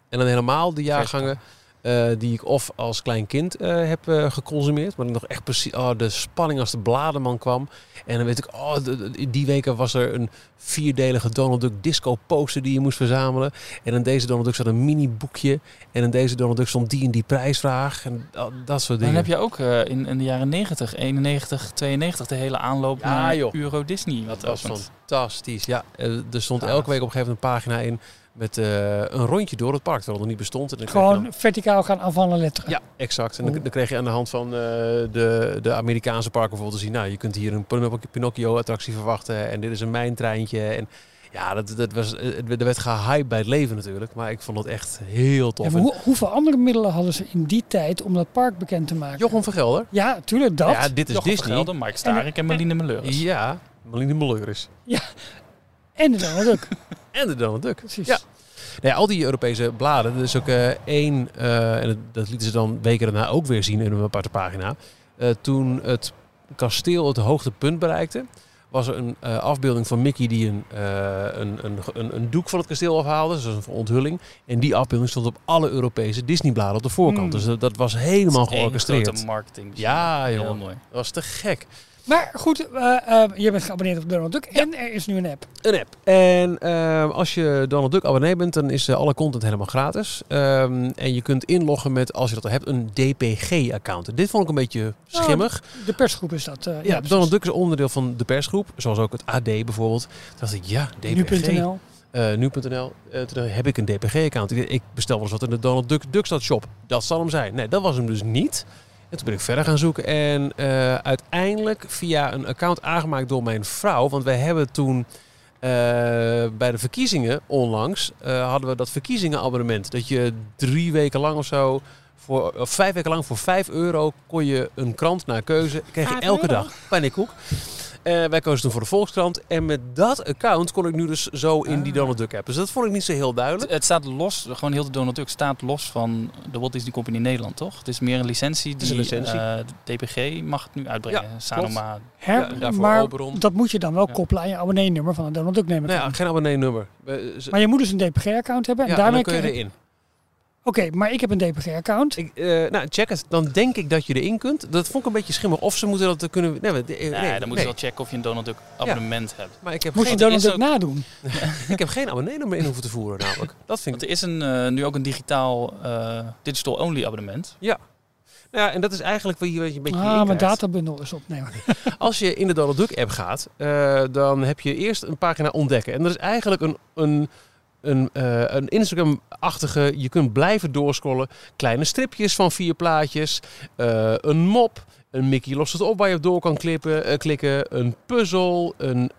En dan helemaal de jaargangen eh, die ik of als klein kind eh, heb eh, geconsumeerd. Maar ik nog echt precies oh, de spanning als de blademan kwam. En dan weet ik, oh, in die weken was er een vierdelige Donald Duck disco poster die je moest verzamelen. En in deze Donald Duck zat een mini boekje. En in deze Donald Duck stond die en die prijsvraag. En dat, dat soort Dan dingen. heb je ook in, in de jaren 90, 91, 92 de hele aanloop Ja, naar joh. Euro Disney. Dat wat was opent. fantastisch. Ja, er stond elke week op een gegeven moment een pagina in met eh, een rondje door het park. Terwijl het nog niet bestond. En dan Gewoon verticaal gaan afvallen letteren. Ja, exact. En dan, dan kreeg je aan de hand van eh, de, de Amerikaanse parken bijvoorbeeld te zien... nou, je kunt hier een Pin- Pinocchio-attractie verwachten en dit is een mijntreintje. En ja, dat, dat was, eh, er werd gehyped bij het leven natuurlijk. Maar ik vond het echt heel tof. Ja, maar hoe, hoeveel andere middelen hadden ze in die tijd om dat park bekend te maken? Jochem van Gelder. Ja, tuurlijk dat. Ja, dit is Jochem Disney. Vergelder, Mike Starik en Marlene Meleuris. Ja, Marlene Moleuris. En de Donald Duck. En de Donald Duck. Precies. Ja. Nee, al die Europese bladen. Er is ook eh, één, eh, en dat, dat lieten ze dan weken daarna ook weer zien in een aparte pagina. Eh, toen het kasteel het hoogtepunt bereikte, was er een afbeelding van Mickey die een, een, een, een, doek van het kasteel afhaalde. Dus dat een onthulling. En die afbeelding stond op alle Europese Disney-bladen op de voorkant. Hmm. Dus dat, dat was helemaal georchestreerd. grote marketing. Ja, Heel mooi. Dat was te gek. Maar goed, eh, eh, je bent geabonneerd op Donald Duck en er is nu een app. Een app. En ehm, als je Donald Duck abonnee bent, dan is eh, alle content helemaal gratis. Ehm, en je kunt inloggen met, als je dat al hebt, een DPG-account. Dit vond ik een beetje schimmig. De persgroep is dat. eh, ja, ja. Donald Duck is onderdeel van de persgroep, zoals ook het AD bijvoorbeeld. Toen dacht ik, ja, DPG. Nu.nl. eh, nu.nl. Eh, toen heb ik een DPG-account. Ik, ik bestel wel eens wat in de Donald Duck Duckstad shop. Dat zal hem zijn. Nee, dat was hem dus niet. En toen ben ik verder gaan zoeken. En eh, uiteindelijk via een account aangemaakt door mijn vrouw. Want wij hebben toen eh, bij de verkiezingen onlangs... eh, hadden we dat verkiezingenabonnement. Dat je drie weken lang of zo... Voor, of vijf weken lang voor 5 euro kon je een krant naar keuze. Kreeg je Vijf elke dag. Pannenkoek. Eh, wij kozen toen voor de Volkskrant. En met dat account kon ik nu dus zo in die Ah. Donald Duck app. Dus dat vond ik niet zo heel duidelijk. het staat los, gewoon heel de Donald Duck staat los van de Walt Disney Company in Nederland, toch? Het is meer een licentie is die een licentie. eh, de DPG mag het nu uitbrengen. Ja, Sanoma. Her, Ja, daarvoor maar Oberon. dat moet je dan wel Ja. koppelen aan je abonneenummer van een Donald Duck neem ik Nou ja, geen abonnee-nummer. Maar je moet dus een DPG-account hebben. En ja, en daarmee dan kun je erin. Oké, maar ik heb een DPG-account. Ik, eh, nou, check het. Dan denk ik dat je erin kunt. Dat vond ik een beetje schimmig. Of ze moeten dat kunnen... Nee, we- eh, Nee, nee, dan moet nee. je wel checken of je een Donald Duck abonnement hebt. Maar ik heb, Moest je geen, Donald is Duck ook- nadoen? ik heb geen abonnee-nummer in hoeven te voeren namelijk. Dat vind Want ik... er is een, eh, nu ook een digitaal eh, digital-only abonnement. Nou ja, en dat is eigenlijk wat je, wat je een beetje Ah, mijn databundel is op. Nee, maar- Als je in de Donald Duck app gaat, eh, dan heb je eerst een pagina ontdekken. En dat is eigenlijk een, een, een, eh, een Instagram-achtige, je kunt blijven doorscrollen. Kleine stripjes van vier plaatjes, eh, een mop, een Mickey lost het op waar je op door kan klippen, eh, klikken, een puzzel, een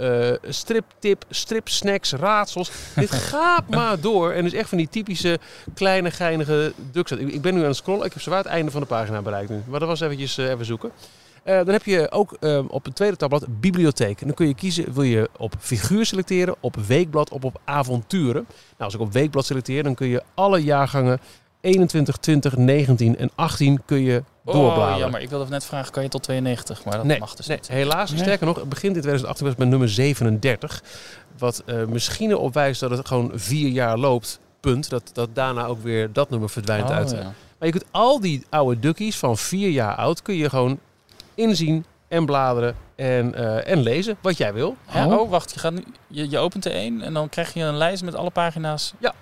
striptip, stripsnacks, raadsels. Dit gaat maar door en is echt van die typische kleine geinige ducks. Ik, ik ben nu aan het scrollen, ik heb zwaar het einde van de pagina bereikt nu. Maar dat was eventjes even zoeken. Eh, dan heb je ook eh, op het tweede tabblad bibliotheek. En dan kun je kiezen, wil je op figuur selecteren, op weekblad of op avonturen. Nou, als ik op weekblad selecteer, dan kun je alle jaargangen 21, 20, 19 en 18 kun je doorbladeren. Oh, jammer. Ik wilde net vragen, kan je tot 92? Maar dat Nee, mag dus nee, niet. helaas. Nee. Sterker nog, het begint in 2018 was met nummer 37. Wat eh, misschien erop wijst dat het gewoon vier jaar loopt. Punt. Dat, dat daarna ook weer dat nummer verdwijnt Oh, uit. ja. Maar je kunt al die oude duckies van vier jaar oud kun je gewoon inzien en bladeren en, eh, en lezen wat jij wil. Ja, Oh. oh, wacht. Je, gaat nu, je, je opent er één en dan krijg je een lijst met alle pagina's. Ja.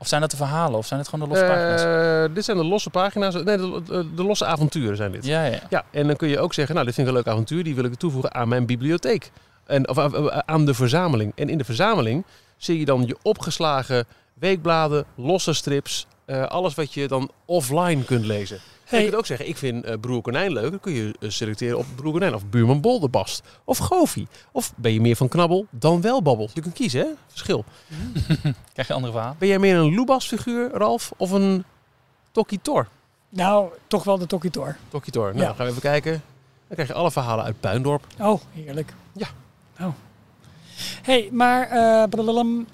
Of zijn dat de verhalen? Of zijn het gewoon de losse pagina's? Eh, dit zijn de losse pagina's. Nee, de, de, de losse avonturen zijn dit. Ja, ja. Ja, en dan kun je ook zeggen, nou, dit vind ik een leuk avontuur, die wil ik toevoegen aan mijn bibliotheek. En, of aan- aan de verzameling. En in de verzameling zie je dan je opgeslagen weekbladen, losse strips, eh, alles wat je dan offline kunt lezen. En je kunt ook zeggen, ik vind eh, Broer Konijn leuk. Dan kun je eh, selecteren op Broer Konijn of Buurman Bolderbast of Goofy. Of ben je meer van knabbel dan wel babbel. Je kunt kiezen, hè? Verschil. Krijg je andere verhalen? Ben jij meer een Lubas figuur, Ralf, of een Tokitor? nou, toch wel de Tokitor. Tokitor. Nou, Ja. dan gaan we even kijken. Dan krijg je alle verhalen uit Puindorp. Oh, heerlijk. Ja. Oh. hey, maar... eh, blablabla.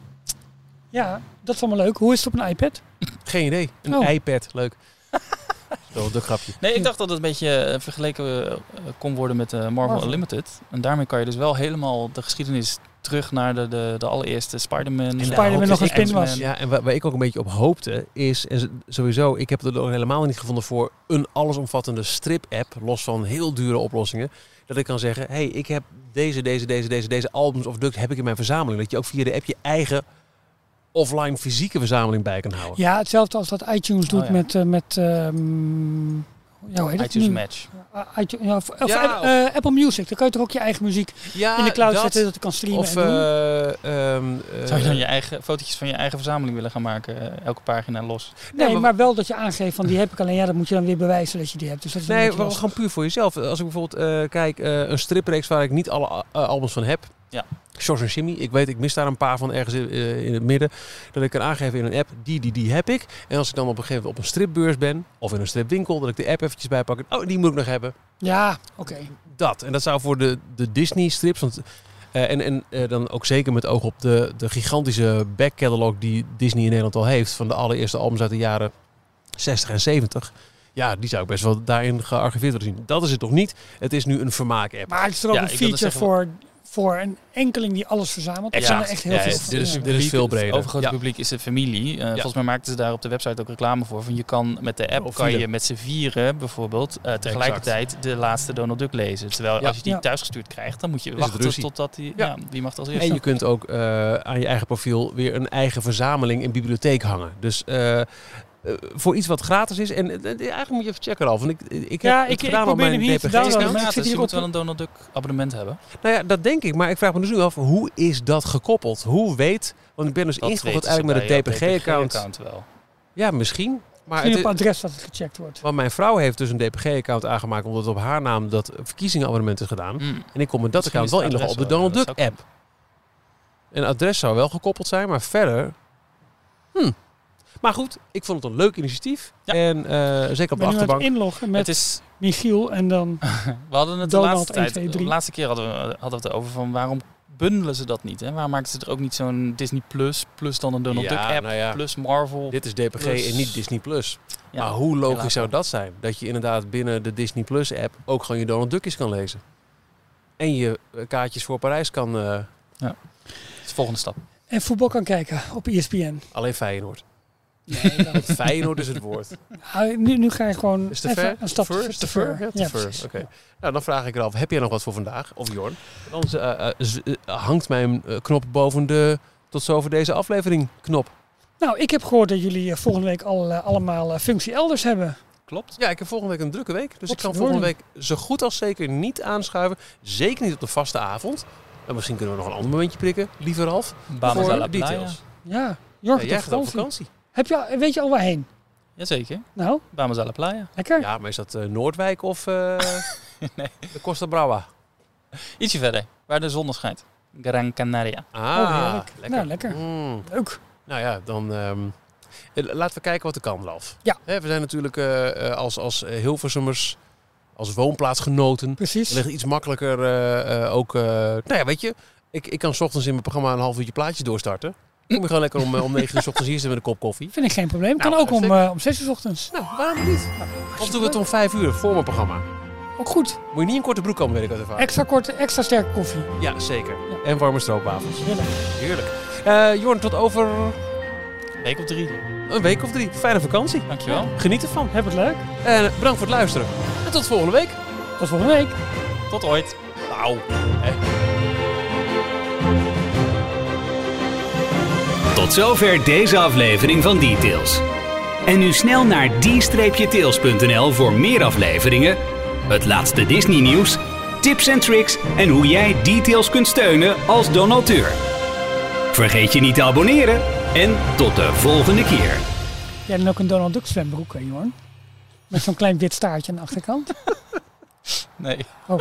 ja, dat is allemaal leuk. Hoe is het op een iPad? Geen idee. Een Oh. iPad, leuk. Wel een duk grapje. Nee, ik dacht dat het een beetje eh, vergeleken eh, kon worden met eh, Marvel, Marvel. Unlimited. En daarmee kan je dus wel helemaal de geschiedenis terug naar de, de, de allereerste Spider-Man. En Spider-Man nog een spin ik- was. Ja, en waar, waar ik ook een beetje op hoopte is, en sowieso, ik heb het er ook helemaal niet gevonden voor een allesomvattende strip-app, los van heel dure oplossingen, dat ik kan zeggen, hey, ik heb deze, deze, deze, deze, deze albums of ducks heb ik in mijn verzameling. Dat je ook via de app je eigen offline fysieke verzameling bij kan houden. Ja, hetzelfde als dat iTunes doet Oh, ja. met... eh, met ehm, ja, hoe heet het iTunes nu? Match. ITunes, ja, of, of Ja, App- eh, Apple Music. Dan kan je toch ook je eigen muziek Ja, in de cloud dat, zetten dat je kan streamen Of, en doen. eh, ehm, eh, Zou je dan je eigen fotootjes van je eigen verzameling willen gaan maken? elke pagina los. nee, maar- maar, wel dat je aangeeft van die heb ik alleen. Ja, dat moet je dan weer bewijzen dat je die hebt. Dus dat is Nee, lastig. gewoon puur voor jezelf. Als ik bijvoorbeeld eh, kijk, eh, een stripreeks waar ik niet alle albums van heb. Ja. George en Jimmy. Ik weet, ik mis daar een paar van ergens in, eh, in het midden. Dat ik kan aangeven in een app, die, die, die heb ik. En als ik dan op een gegeven moment op een stripbeurs ben, of in een stripwinkel, dat ik de app eventjes bijpak. Oh, die moet ik nog hebben. Ja, oké. Dat. En dat zou voor de, de Disney strips, want, eh, en, en eh, dan ook zeker met oog op de, de gigantische back catalog die Disney in Nederland al heeft. Van de allereerste albums uit de jaren 60 en 70. Ja, die zou ik best wel daarin gearchiveerd willen zien. Dat is het toch niet. Het is nu een vermaak-app. Maar het is er ook Ja, een feature zeggen- voor, voor een enkeling die alles verzamelt. Er zijn er echt heel Ja, veel. dit is- dit is veel breder. Het overgrote Ja. publiek is een familie. Eh, Volgens mij maakten ze daar op de website ook reclame voor. Van je kan met de app Of kan je met z'n vieren bijvoorbeeld eh, tegelijkertijd de laatste Donald Duck lezen. Terwijl Ja. als je die Ja. thuisgestuurd krijgt, dan moet je wachten totdat die, Ja. ja. die mag als eerste. En je kunt ook eh, aan je eigen profiel weer een eigen verzameling in bibliotheek hangen. Dus voor iets wat gratis is. En eh, eigenlijk moet je even checken al. Want ik, ik heb Ja, het ik- ik gedaan op probeer mijn hem hier te downloaden, maar ik zit gratis, je hier moet op- wel een Donald Duck abonnement hebben. Nou ja, dat denk ik. Maar ik vraag me dus nu af, hoe is dat gekoppeld? Hoe weet... Want ik ben dus ingekoppeld eigenlijk met een DPG-account. DPG-account wel. Ja, misschien. Maar Misschien het op adres dat het gecheckt wordt. want mijn vrouw heeft dus een DPG-account aangemaakt... omdat op haar naam dat verkiezingenabonnement is gedaan. Mm. En ik kon met dat Misschien account wel inloggen op de Donald ja, dat Duck app. Een adres zou wel gekoppeld zijn, maar verder... Hm. Maar goed, ik vond het een leuk initiatief. Ja. En eh, zeker op de aan het achterbank. inloggen met Het is, Michiel en dan... We hadden het de laatste 1, tijd, 2, 3. de laatste keer hadden we, hadden we het over van waarom bundelen ze dat niet? Hè? Waarom maken ze er ook niet zo'n Disney Plus, plus dan een Donald Ja, Duck app, nou ja. plus Marvel? Dit is DPG Plus- en niet Disney Plus. Ja, maar hoe logisch zou dat zijn? Dat je inderdaad binnen de Disney Plus app ook gewoon je Donald Duckjes kan lezen. En je eh, kaartjes voor Parijs kan... eh, Dat is de volgende stap. En voetbal kan kijken op ESPN. alleen Feyenoord. Nee, Feyenoord is het woord. Ah, nu, nu ga je gewoon Is te even ver? een stap Ver? Is te ver? Ja. Oké. Nou, dan vraag ik er af. Heb jij nog wat voor vandaag? Of Jorn? Dan eh, eh, eh, hangt mijn knop boven de tot zover deze aflevering knop. Nou, ik heb gehoord dat jullie volgende week al, allemaal functie elders hebben. Klopt. Ja, ik heb volgende week een drukke week. Dus ik kan volgende week zo goed als zeker niet aanschuiven. Zeker niet op de vaste avond. En misschien kunnen we nog een ander momentje prikken, lieve Ralf. Bahamas voor à la playa. details. Ja, Jorg, Ja, jij gaat op vakantie. vakantie. Heb je, al- weet je al waarheen? Jazeker. Nou, Bahamas à la playa. lekker. Ja, maar is dat eh, Noordwijk of eh, Nee. de Costa Brava? Ietsje verder, waar de zon schijnt. Gran Canaria. Ah, Oh, lekker. Nou, lekker. Mm. Leuk. Nou ja, dan ehm, eh, laten we kijken wat er kan, Ralf. Ja. Hè, we zijn natuurlijk als, als Hilversummers, als woonplaatsgenoten, Precies. ligt iets makkelijker ook... eh, nou ja, weet je, ik, ik kan 's ochtends in mijn programma een half uurtje plaatjes doorstarten. Kom je gewoon lekker om, eh, om 9 uur 's ochtends hier zitten met een kop koffie. Vind ik geen probleem. Kan Nou, ook om, eh, om 6 uur 's ochtends. Nou, waarom niet? Of doen we het om 5 uur voor mijn programma? Ook goed. Moet je niet in korte broek komen, weet ik uit ervaring. Extra korte, extra sterke koffie. Ja, zeker. Ja. En warme stroopwafels. Heerlijk. Heerlijk. Eh Jorn, tot over Week of drie. een week of drie. Fijne vakantie. Dankjewel. Geniet ervan. Heb het leuk. En bedankt voor het luisteren. En tot volgende week. Tot volgende week. Tot ooit. Nou, hè. Tot zover deze aflevering van Details. En nu snel naar d-tails.nl voor meer afleveringen, het laatste Disney nieuws, tips en tricks en hoe jij Details kunt steunen als donateur. Vergeet je niet te abonneren en tot de volgende keer. Jij dan ook een Donald Duck zwembroek, hè, Jorn? Met zo'n klein wit staartje aan de achterkant. Nee. Oh.